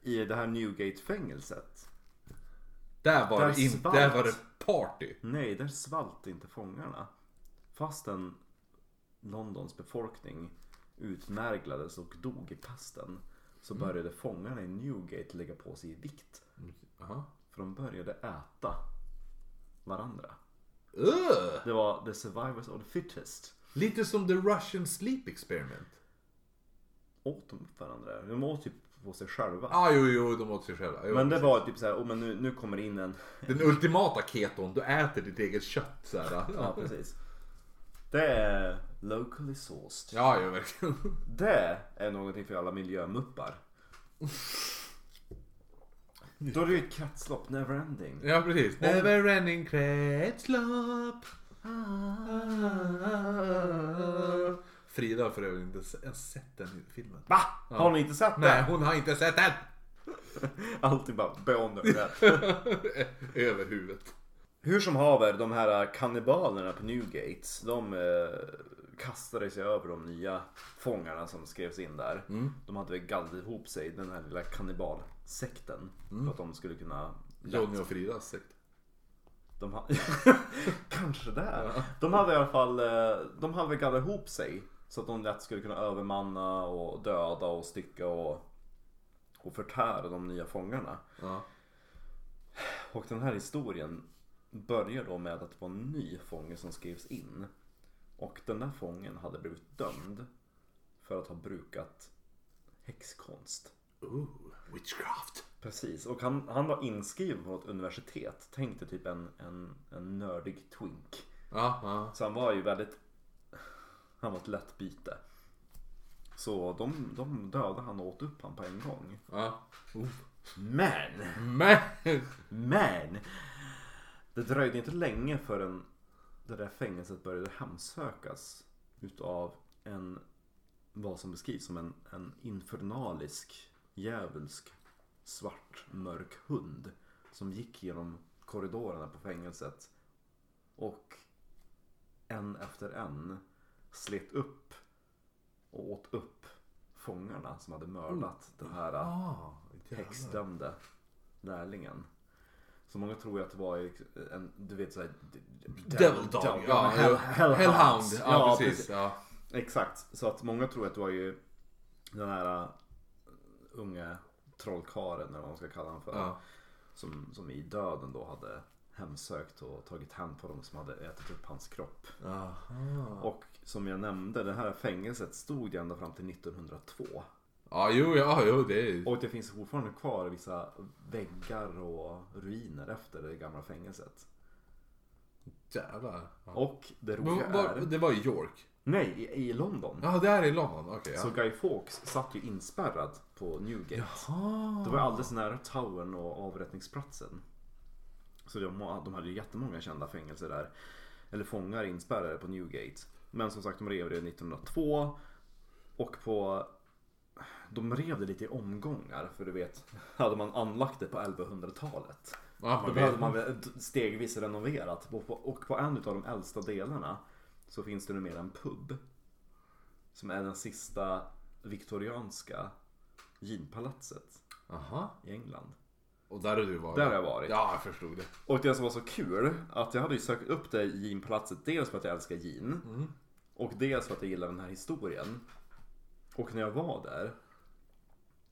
I det här Newgate-fängelset. Där var, Där det, in, svalt. där var det party. Nej, där svalt inte fångarna. Fastän Londons befolkning utmärglades och dog i pesten så började fångarna i Newgate lägga på sig i vikt. Jaha. För de började äta varandra. Ugh. Det var the survivors of the fittest. Lite som the Russian sleep experiment. Åt de varandra? De åt typ på sig själva. Ah, jo, jo, de åt sig själva. Jo, Men det precis. var typ såhär, oh, men nu, nu kommer det in en... Den ultimata keton, du äter ditt eget kött så här. [laughs] Ja, precis. Det är locally sourced. Ja, ja, verkligen. [laughs] Det är någonting för alla miljömuppar. Då är det ju ett kretslopp, neverending. Ja, precis. Never ending kretslopp. Frida har för övrigt inte ens sett den filmen. Va? Har ni inte sett det? Nej, hon har inte sett den! [laughs] Alltid bara det. [laughs] Över huvudet. Hur som haver, de här kannibalerna på Newgate, de eh, kastade sig över de nya fångarna som skrevs in där. De hade väl gallrat ihop sig, den här lilla kannibalsekten. För att de skulle kunna... Johnny och Fridas sekt. De ha... [laughs] Kanske där. De hade i alla fall, eh, de hade väl gallrat ihop sig. Så att de lätt skulle kunna övermanna och döda och stycka och, och förtära de nya fångarna. Ja. Och den här historien börjar då med att det var en ny fånge som skrevs in. Och den där fången hade blivit dömd för att ha brukat häxkonst. Ooh, witchcraft. Precis, och han, han var inskriven på ett universitet. Tänk dig typ en, en, en nördig twink. Ja, ja. Så han var ju väldigt... Han var ett lätt byte. Så de, de dödade han och åt upp han på en gång. ja. Oh. Men! Men! Men! Det dröjde inte länge förrän det där fängelset började hemsökas utav en, vad som beskrivs som en, en infernalisk, djävulsk, svart, mörk hund. Som gick genom korridorerna på fängelset. Och en efter en slet upp och åt upp fångarna som hade mördat den här Ah, jävlar. häxdömde lärlingen. Så många tror ju att det var en, du vet såhär... Devil Dog. Ja, hell, Hellhound. hellhound. Ja, precis. Ja. Exakt. Så att många tror att det var ju den här uh, unge trollkaren eller vad man ska kalla honom för. Ja. Som, som i döden då hade hemsökt och tagit hand på dem som hade ätit upp hans kropp. Aha. Och som jag nämnde, det här fängelset stod ju ända fram till 1902. Ja, jo, ja, jo, det är Och det finns fortfarande kvar vissa väggar och ruiner efter det gamla fängelset. Jävlar. Ja. Och det Men roliga var- är... Det var i York. Nej, i, i London. Ja, det är i London. Okej, ja. Så Guy Fawkes satt ju inspärrad på Newgate. Jaha. Det var alldeles nära Towern och avrättningsplatsen. Så de, de hade ju jättemånga kända fängelser där. Eller fångar inspärrade på Newgate. Men som sagt, de rev det 1902. Och på... De rev det lite i omgångar. För du vet, hade man anlagt det på 1100-talet. Ja, Då behövde man stegvis renoverat. Och på, en av de äldsta delarna så finns det numera en pub. Som är den sista viktorianska ginpalatset Aha. i England. Och där har du varit? Där har jag varit. Ja, jag förstod det. Och det som var så kul att jag hade ju sökt upp det ginpalatset dels för att jag älskar gin. Och dels för att jag gillar den här historien. Och när jag var där.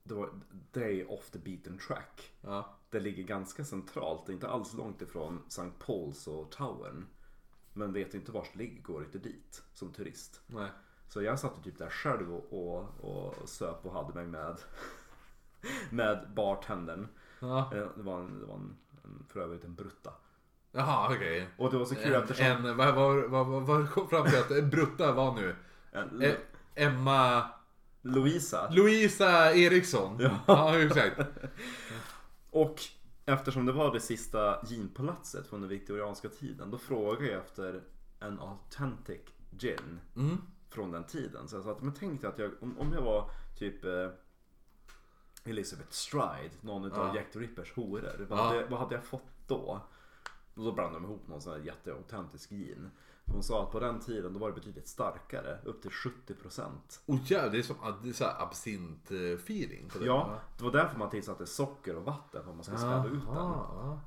Det var day off the beaten track. Ja. Det ligger ganska centralt, inte alls långt ifrån St. Paul's och Towern. Men vet inte vart det ligger, går inte dit som turist. Nej. Så jag satt typ där själv och, och, och söp och hade mig med med bartendern. Ja. Eh, Det var, en, det var en, en, för övrigt en brutta. Jaha, okej. Och det var så kul En, eftersom... en, vad, vad, vad, vad, kom fram till att brutta var nu? en, Eh, Emma... Louisa. Louisa Eriksson. Ja. ja exakt. Och eftersom det var det sista ginpalatset från den viktorianska tiden. Då frågade jag efter en authentic gin. Mm. Från den tiden. Så jag sa att men tänk dig att jag, om, om jag var typ eh, Elizabeth Stride, någon av Ja. Jack the Rippers horor. Vad, Ja. hade, vad hade jag fått då? Och då blandade de ihop någon sån här jätteautentisk gin. Hon sa att på den tiden då var det betydligt starkare, upp till 70%. Oh jävlar, det är som det är så här absint eh. Ja, det var därför man tillsatte socker och vatten för att man skulle späda ut den.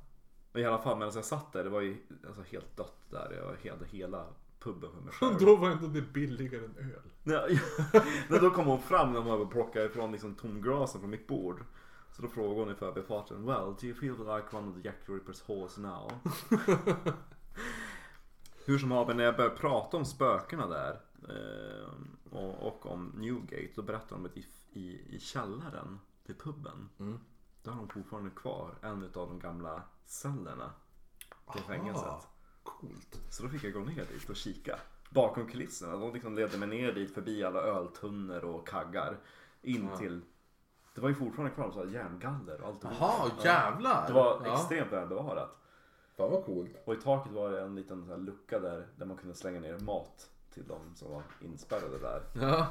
Men i alla fall medan jag satt där, det var ju alltså, helt dött där. Jag hade hela puben för mig själv. [laughs] Då var ändå det billigare än öl. Nej, [laughs] Men då kom hon fram när hon var plockade ifrån liksom tomgrasen från mitt bord. Så då frågade hon i förbifarten Well, do you feel like one of the Jack Rippers horse now? [laughs] Hur som haver, när jag började prata om spökena där eh, och, och om Newgate, då berättade de att i, i, i källaren till puben, Mm. där har de fortfarande kvar en av de gamla cellerna till fängelset. Coolt. Så då fick jag gå ner dit och kika. Bakom kulisserna. De liksom ledde mig ner dit förbi alla öltunnor och kaggar. In till... Det var ju fortfarande kvar så här järngaller och allt. Jaha, jävlar. Det var Ja. extremt välbevarat. Fan vad coolt. Och i taket var det en liten så här lucka där, där man kunde slänga ner mat till de som var inspärrade där. Ja.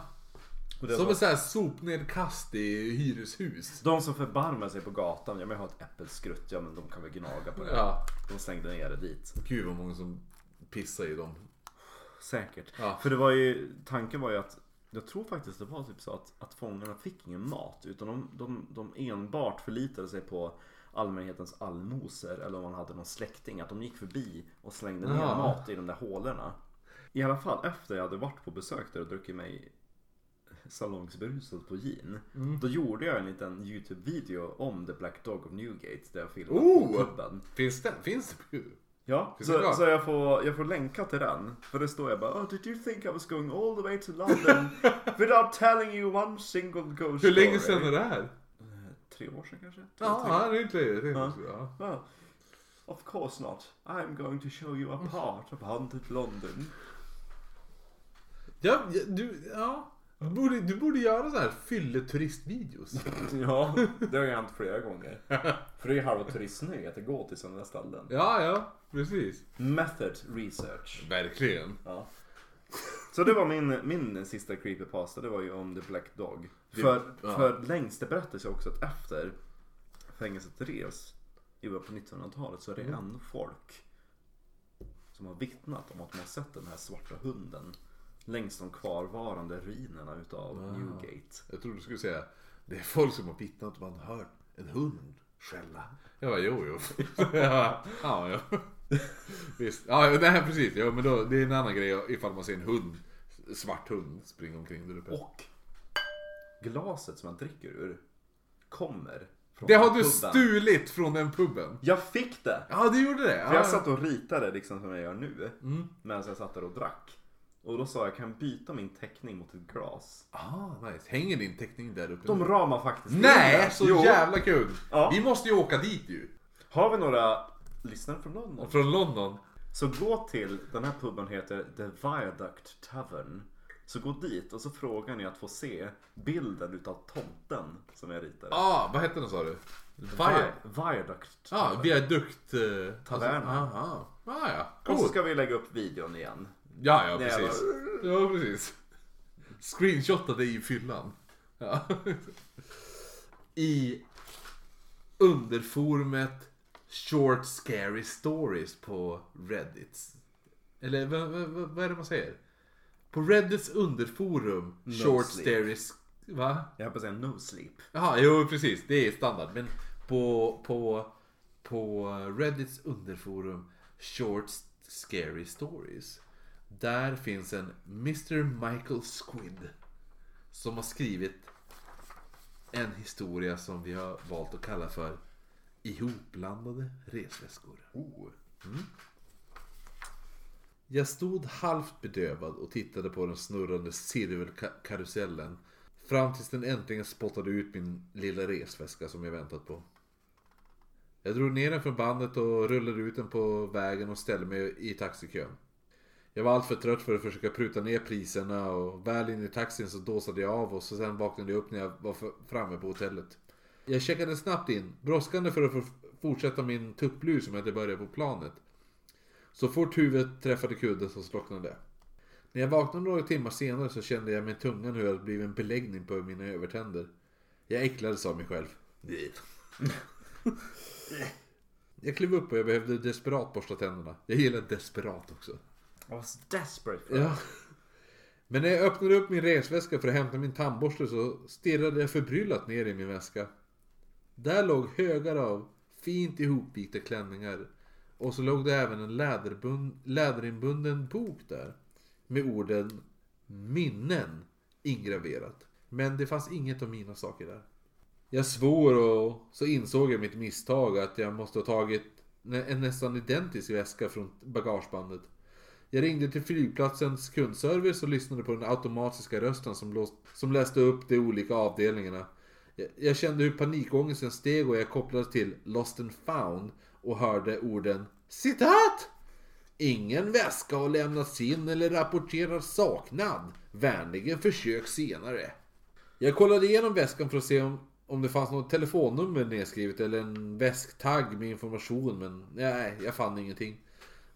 Och det Som var, ett här sopnedkast i hyreshus. de som förbarmar sig på gatan, ja men jag har ett äppelskrutt, ja men de kan väl gnaga på det. Ja. De slängde ner det dit. Gud vad många som pissar i dem. Säkert. Ja. För det var ju, tanken var ju att jag tror faktiskt det var typ så att, att fångarna fick ingen mat utan de, de, de enbart förlitade sig på allmänhetens allmosor eller om man hade någon släkting. Att de gick förbi och slängde ner Ja. mat i de där hålorna. I alla fall efter jag hade varit på besök där och druckit mig salongsberusad på gin. Mm. Då gjorde jag en liten YouTube-video om The Black Dog of Newgate där jag filmade Oh! på puben. Finns det? Finns det? Ja, Finns så, så jag, får, jag får länka till den. För det står jag bara oh, Did you think I was going all the way to London [laughs] without telling you one single ghost Hur länge story?" sedan är det här? Tre år sedan kanske? Två, Ja, tre. det är inte det. Ja. Ja. Ja. Of course not. I'm going to show you a part of haunted London. Ja, ja, du, ja. Du borde, du borde göra så här fylleturistvideos. [laughs] Ja, det har ju hänt flera gånger. För det är ju halva turistnöje att gå till sådana ställen. Ja, ja, precis. Method research. Verkligen. Ja. Så det var min, min sista creepypasta, det var ju om The Black Dog. För, ja. för längst, det berättas ju också att efter fängelset revs i början på 1900-talet så är det Mm. ändå folk som har vittnat om att de har sett den här svarta hunden längs de kvarvarande ruinerna utav Wow. Newgate. Jag trodde du skulle säga det är folk som har vittnat om att man hört en hund skälla. Jag bara, jo, jo. [laughs] ja, ja, ja. [laughs] Visst. Ja, nej, precis. Ja, men då, det är en annan grej ifall man ser en hund, svart hund springa omkring där uppe. Och glaset som man dricker ur kommer från Det har du puben. stulit från den puben. Jag fick det! Ja, du gjorde det. För Ja. jag satt och ritade liksom som jag gör nu. Mm. Medan jag satt där och drack. Och då sa jag, kan jag byta min teckning mot ett glas? Ah, nice. Hänger din teckning där uppe? De ramar faktiskt in Nej, så Jo. jävla kul! Ja. Vi måste ju åka dit ju. Har vi några lyssnare från London? Från London. Så gå till, den här puben heter The Viaduct Tavern. Så gå dit och så frågar ni att få se bilden utav tomten som jag ritade. Ah, vad hette den sa du? Vi- Viaduct Ja, Tavern. ah, viadukt... Eh, Taverna. Alltså, aha. ah, ja. Och så Coolt. ska vi lägga upp videon igen. Ja, ja, Nej, precis. Ja, precis. Screenshotta dig i fyllan. Ja. [laughs] I underforumet Short Scary Stories på Reddit. Eller vad, vad, vad är det man säger? På Reddits underforum No Short sleep. Stories... Va? Jag höll på att säga no sleep. Jaha, jo precis. Det är standard. Men på, på, på Reddits underforum Short Scary Stories. Där finns en Mr. Michael Squid. Som har skrivit en historia som vi har valt att kalla för Ihopblandade resväskor. Mm. Jag stod halvt bedövad och tittade på den snurrande cirkelkarusellen. Fram tills den äntligen spottade ut min lilla resväska som jag väntat på. Jag drog ner den från bandet och rullade ut den på vägen och ställde mig i taxikön. Jag var alltför trött för att försöka pruta ner priserna och väl in i taxin så dåsade jag av och så sen vaknade jag upp när jag var framme på hotellet. Jag checkade snabbt in, brådskande för att få fortsätta min tupplur som jag hade börjat på planet. Så fort huvudet träffade kudden så slocknade. När jag vaknade några timmar senare så kände jag med tungan hur det hade blivit en beläggning på mina övertänder. Jag äcklades av mig själv. Jag klev upp och jag behövde desperat borsta tänderna. Jag gillar desperat också. I was desperate for Ja. Men när jag öppnade upp min resväska för att hämta min tandborste så stirrade jag förbryllat ner i min väska. Där låg högar av fint ihopvikta klänningar. Och så låg det även en läderbund, läderinbunden bok där. Med orden minnen ingraverat. Men det fanns inget av mina saker där. Jag svor och så insåg jag mitt misstag att jag måste ha tagit en nästan identisk väska från bagagebandet. Jag ringde till flygplatsens kundservice och lyssnade på den automatiska rösten som, låst, som läste upp de olika avdelningarna. Jag, jag kände hur panikångesten steg och jag kopplades till Lost and found och hörde orden Citat! Ingen väska har lämnats in eller rapporterar saknad. Vänligen försök senare. Jag kollade igenom väskan för att se om, om det fanns något telefonnummer nedskrivet eller en väsktagg med information men nej, jag fann ingenting.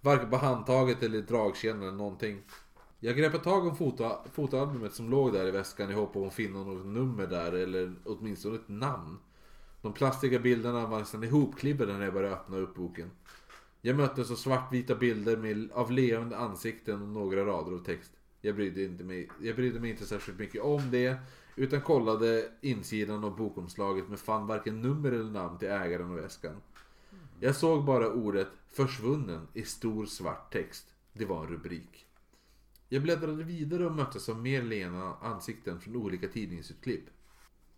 Varken på handtaget eller dragkedjan eller någonting. Jag greppade tag om foto, fotoalbumet som låg där i väskan i hopp om att finna något nummer där eller åtminstone ett namn. De plastiga bilderna var nästan ihopklibbade när jag började öppna upp boken. Jag möttes av svartvita bilder med, av leende ansikten och några rader av text. Jag brydde, inte mig, jag brydde mig inte särskilt mycket om det. Utan kollade insidan av bokomslaget men fann varken nummer eller namn till ägaren av väskan. Jag såg bara ordet försvunnen i stor svart text. Det var en rubrik. Jag bläddrade vidare och möttes av mer lena ansikten från olika tidningsutklipp.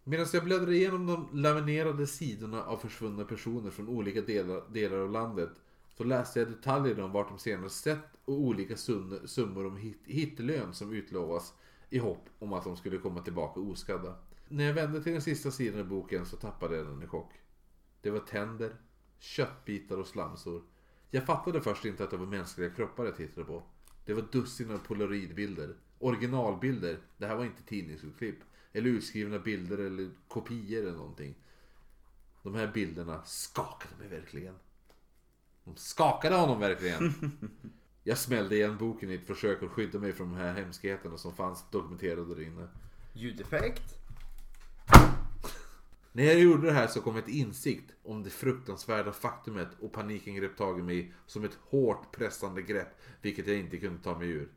Medan jag bläddrade igenom de laminerade sidorna av försvunna personer från olika delar, delar av landet så läste jag detaljer om vart de senast sett och olika summor om hit, hittelön som utlovas i hopp om att de skulle komma tillbaka oskadda. När jag vände till den sista sidan i boken så tappade jag den i chock. Det var tänder, köttbitar och slamsor. Jag fattade först inte att det var mänskliga kroppar jag tittade på. Det var dussin av polaroidbilder. Originalbilder. Det här var inte tidningsutklipp. Eller utskrivna bilder eller kopior eller någonting. De här bilderna skakade mig verkligen. De skakade honom verkligen. [laughs] Jag smällde igen boken i ett försök att skydda mig från de här hemskheterna som fanns dokumenterade där inne. Ljudeffekt. När jag gjorde det här så kom ett insikt om det fruktansvärda faktumet och paniken grep tag i mig som ett hårt pressande grepp, vilket jag inte kunde ta mig ur.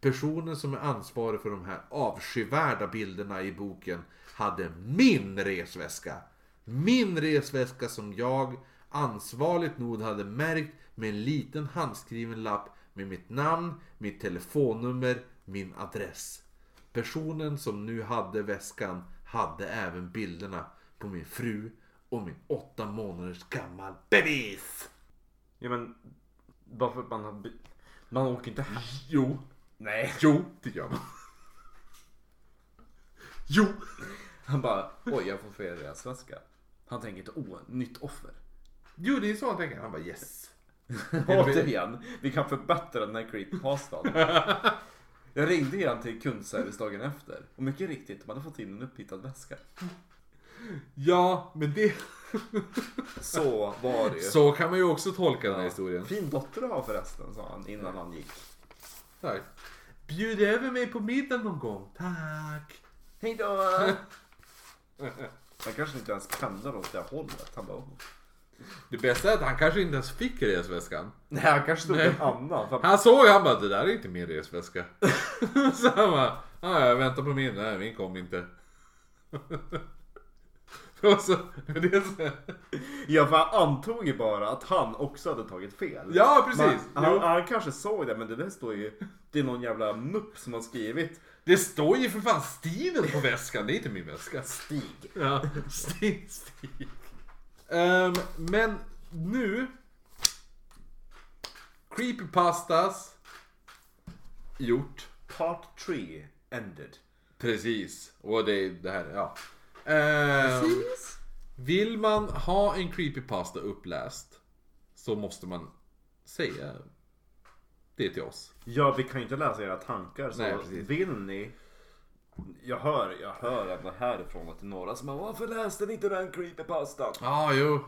Personen som är ansvarig för de här avskyvärda bilderna i boken hade min resväska. Min resväska som jag ansvarligt nog hade märkt med en liten handskriven lapp med mitt namn, mitt telefonnummer, min adress. Personen som nu hade väskan hade även bilderna på min fru och min åtta månaders gammal bebis. Ja men, bara för att man har... by- Man åker inte hem. Jo, Nej. jo, det gör man. Jo! Han bara, oj jag får fel resväska. Han tänker inte, åh, nytt offer. Jo, det är så han tänker. Han bara yes. [laughs] Återigen, vi kan förbättra den här creepypastan. Jag ringde igen till kundservice dagen efter och mycket riktigt, de hade fått in en upphittad väska. Ja, men det... Så var det ju. Så kan man ju också tolka den här historien. Fin dotter du har förresten, sa han innan han gick. Tack. Bjud över mig på middag någon gång. Tack. Hejdå! Han kanske inte ens pendlar åt det hållet. Han bara, oh. Det bästa är att han kanske inte ens fick resväskan. Nej, han kanske Nej. en annan. För Han såg han bara, det där är inte min resväska. [laughs] så han bara, ah, jag väntar på min. Nej, min kom inte. [laughs] [laughs] Och så, det är så, Ja för han antog ju bara att han också hade tagit fel. ja, precis. Men, han, Jo, han kanske såg det men det där står ju... Det är någon jävla mupp som har skrivit det står ju för fan Steven på väskan. Det är inte min väska. Stig. Ja, [laughs] Stig. Stig. Ehm, men nu. Creepypastas. Gjort. Part 3 ended. Precis. Och det det här, ja. Ehm, vill man ha en creepypasta uppläst så måste man säga det till oss. Ja vi kan ju inte läsa era tankar så Nej, precis. vill ni... Jag hör, jag hör ändå härifrån att det är några som bara Varför läste ni inte den creepypastan? Ja, ah, jo.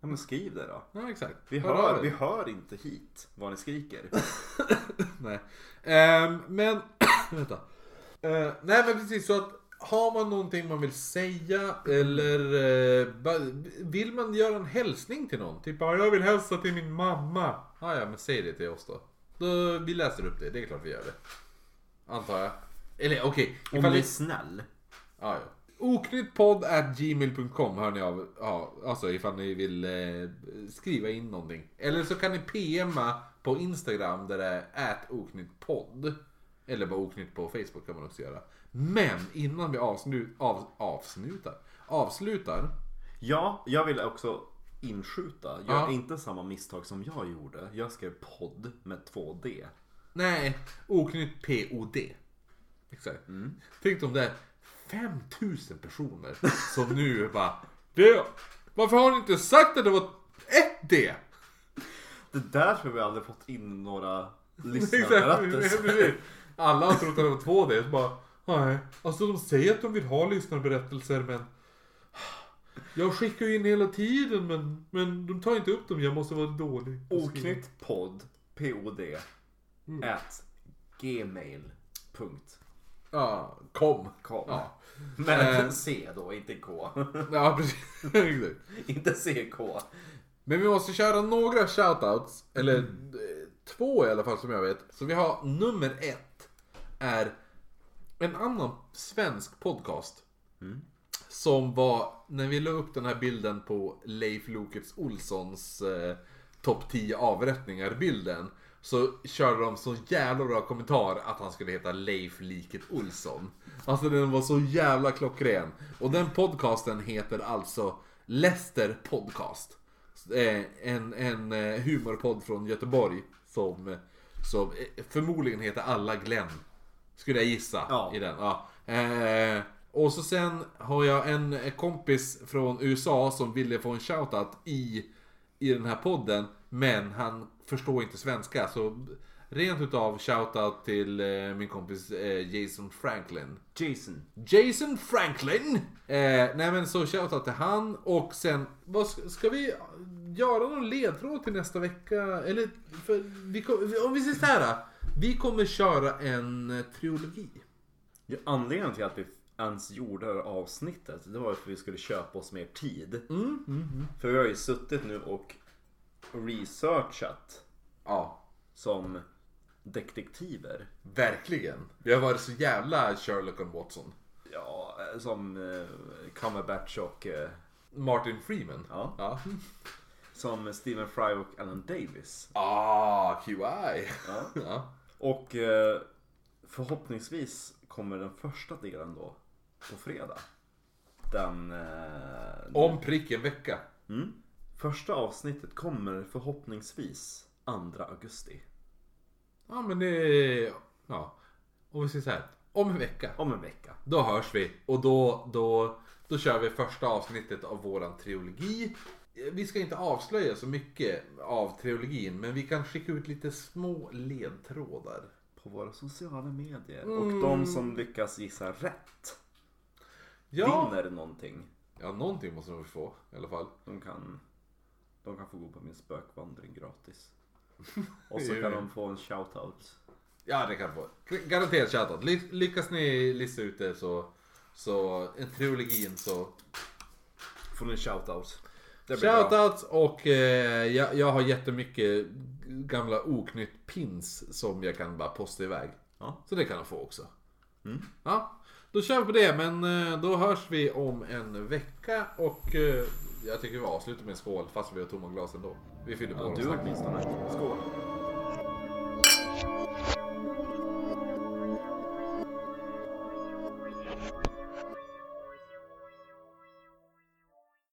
Ja men skriv det då. Ja, exakt. Vi Hör hör, vi hör inte hit vad ni skriker. [laughs] Nej. Ehm, men, [clears throat] vänta. Eh, nej men precis så att har man någonting man vill säga eller eh, vill man göra en hälsning till någon? Typ "Ja, jag vill hälsa till min mamma. Ah, ja men säg det till oss då. då. Vi läser upp det, det är klart vi gör det. Antar jag. Eller okej, Om ifall du är snäll. Ja, ja. Oknyttpodd at gmail.com hör ni av. Ja, alltså ifall ni vill eh, skriva in någonting. Eller så kan ni PMa på Instagram där det är at oknyttpodd. Eller bara oknytt på Facebook kan man också göra. Men innan vi avslut, av, avslutar, avslutar. Ja, jag vill också inskjuta. Gör Ja. inte samma misstag som jag gjorde. Jag skrev podd med två D. Nej, oknytt POD. Exakt. Tänk om det är 5000 personer som nu bara det, Varför har ni inte sagt att det var ett D? Det där tror vi aldrig fått in några [laughs] lyssnarberättelser. [laughs] Alla har trott att det var två D. Så bara, nej. Alltså de säger att de vill ha lyssnarberättelser men jag skickar ju in hela tiden men, men de tar inte upp dem. Jag måste vara dålig. Oknytt podd, POD, Mm. at gmail.com. Ja, kom. Ja, [laughs] Men Eh. C då, inte K. ja precis. [laughs] Inte CK. Men vi måste köra några shoutouts, eller eh, två i alla fall som jag vet. Så vi har nummer ett, är en annan svensk podcast. Som var, när vi la upp den här bilden på Leif Lokets Olssons eh, topp 10 avrättningar bilden. Så körde de så jävla bra kommentar att han skulle heta Leif Liket Olsson. Alltså den var så jävla klockren. Och den podcasten heter alltså Lester Podcast. Eh, En, en eh, humorpodd från Göteborg som, som eh, förmodligen heter Alla Glenn. Skulle jag gissa Ja. i den. Ja. Eh, och så sen har jag en kompis från USA som ville få en shoutout i, i den här podden. Men han förstår inte svenska. Så rent utav shoutout till eh, min kompis eh, Jason Franklin. Jason. Jason Franklin! Eh, nej men så shoutout till han och sen, vad ska, ska vi göra någon ledtråd till nästa vecka? Eller, för vi, om vi säger så här. Vi kommer köra en eh, trilogi. Ja, anledningen till att vi ens gjorde det här avsnittet det var för att vi skulle köpa oss mer tid. Mm, För vi har ju suttit nu och researchat Ja, som detektiver. verkligen. Vi har varit så jävla Sherlock och Watson. Ja, eh, som eh, Cumberbatch och eh, Martin Freeman. Ja. Ja. som Stephen Fry och Alan Davis. Ah, QI. Ja. [laughs] Ja. Och eh, förhoppningsvis kommer den första delen då på fredag. Den... Eh, Om prick en vecka. Mm. Första avsnittet kommer förhoppningsvis 2 augusti. Ja men det... Ja. Om vi säger så här. Om en vecka. Om en vecka. Då hörs vi och då, då, då kör vi första avsnittet av våran trilogi. Vi ska inte avslöja så mycket av trilogin men vi kan skicka ut lite små ledtrådar. På våra sociala medier. Och de som lyckas gissa rätt Ja, vinner någonting. ja någonting måste de få i alla fall. De kan, de kan få gå på min spökvandring gratis. [laughs] Och så kan de få en shoutout. Ja det kan de få. Garanterat shoutout. Ly- Lyckas ni lista ut det så, så en trilogin så Får ni en shoutout. Shoutouts och eh, jag, jag har jättemycket gamla oknytt pins som jag kan bara posta iväg. Ja. Så det kan de få också. Ja, då kör vi på det men eh, då hörs vi om en vecka och eh, jag tycker vi avslutar med en skål fast vi har tomma glas ändå. Vi fyller på Ja, dem du åtminstone. Skål.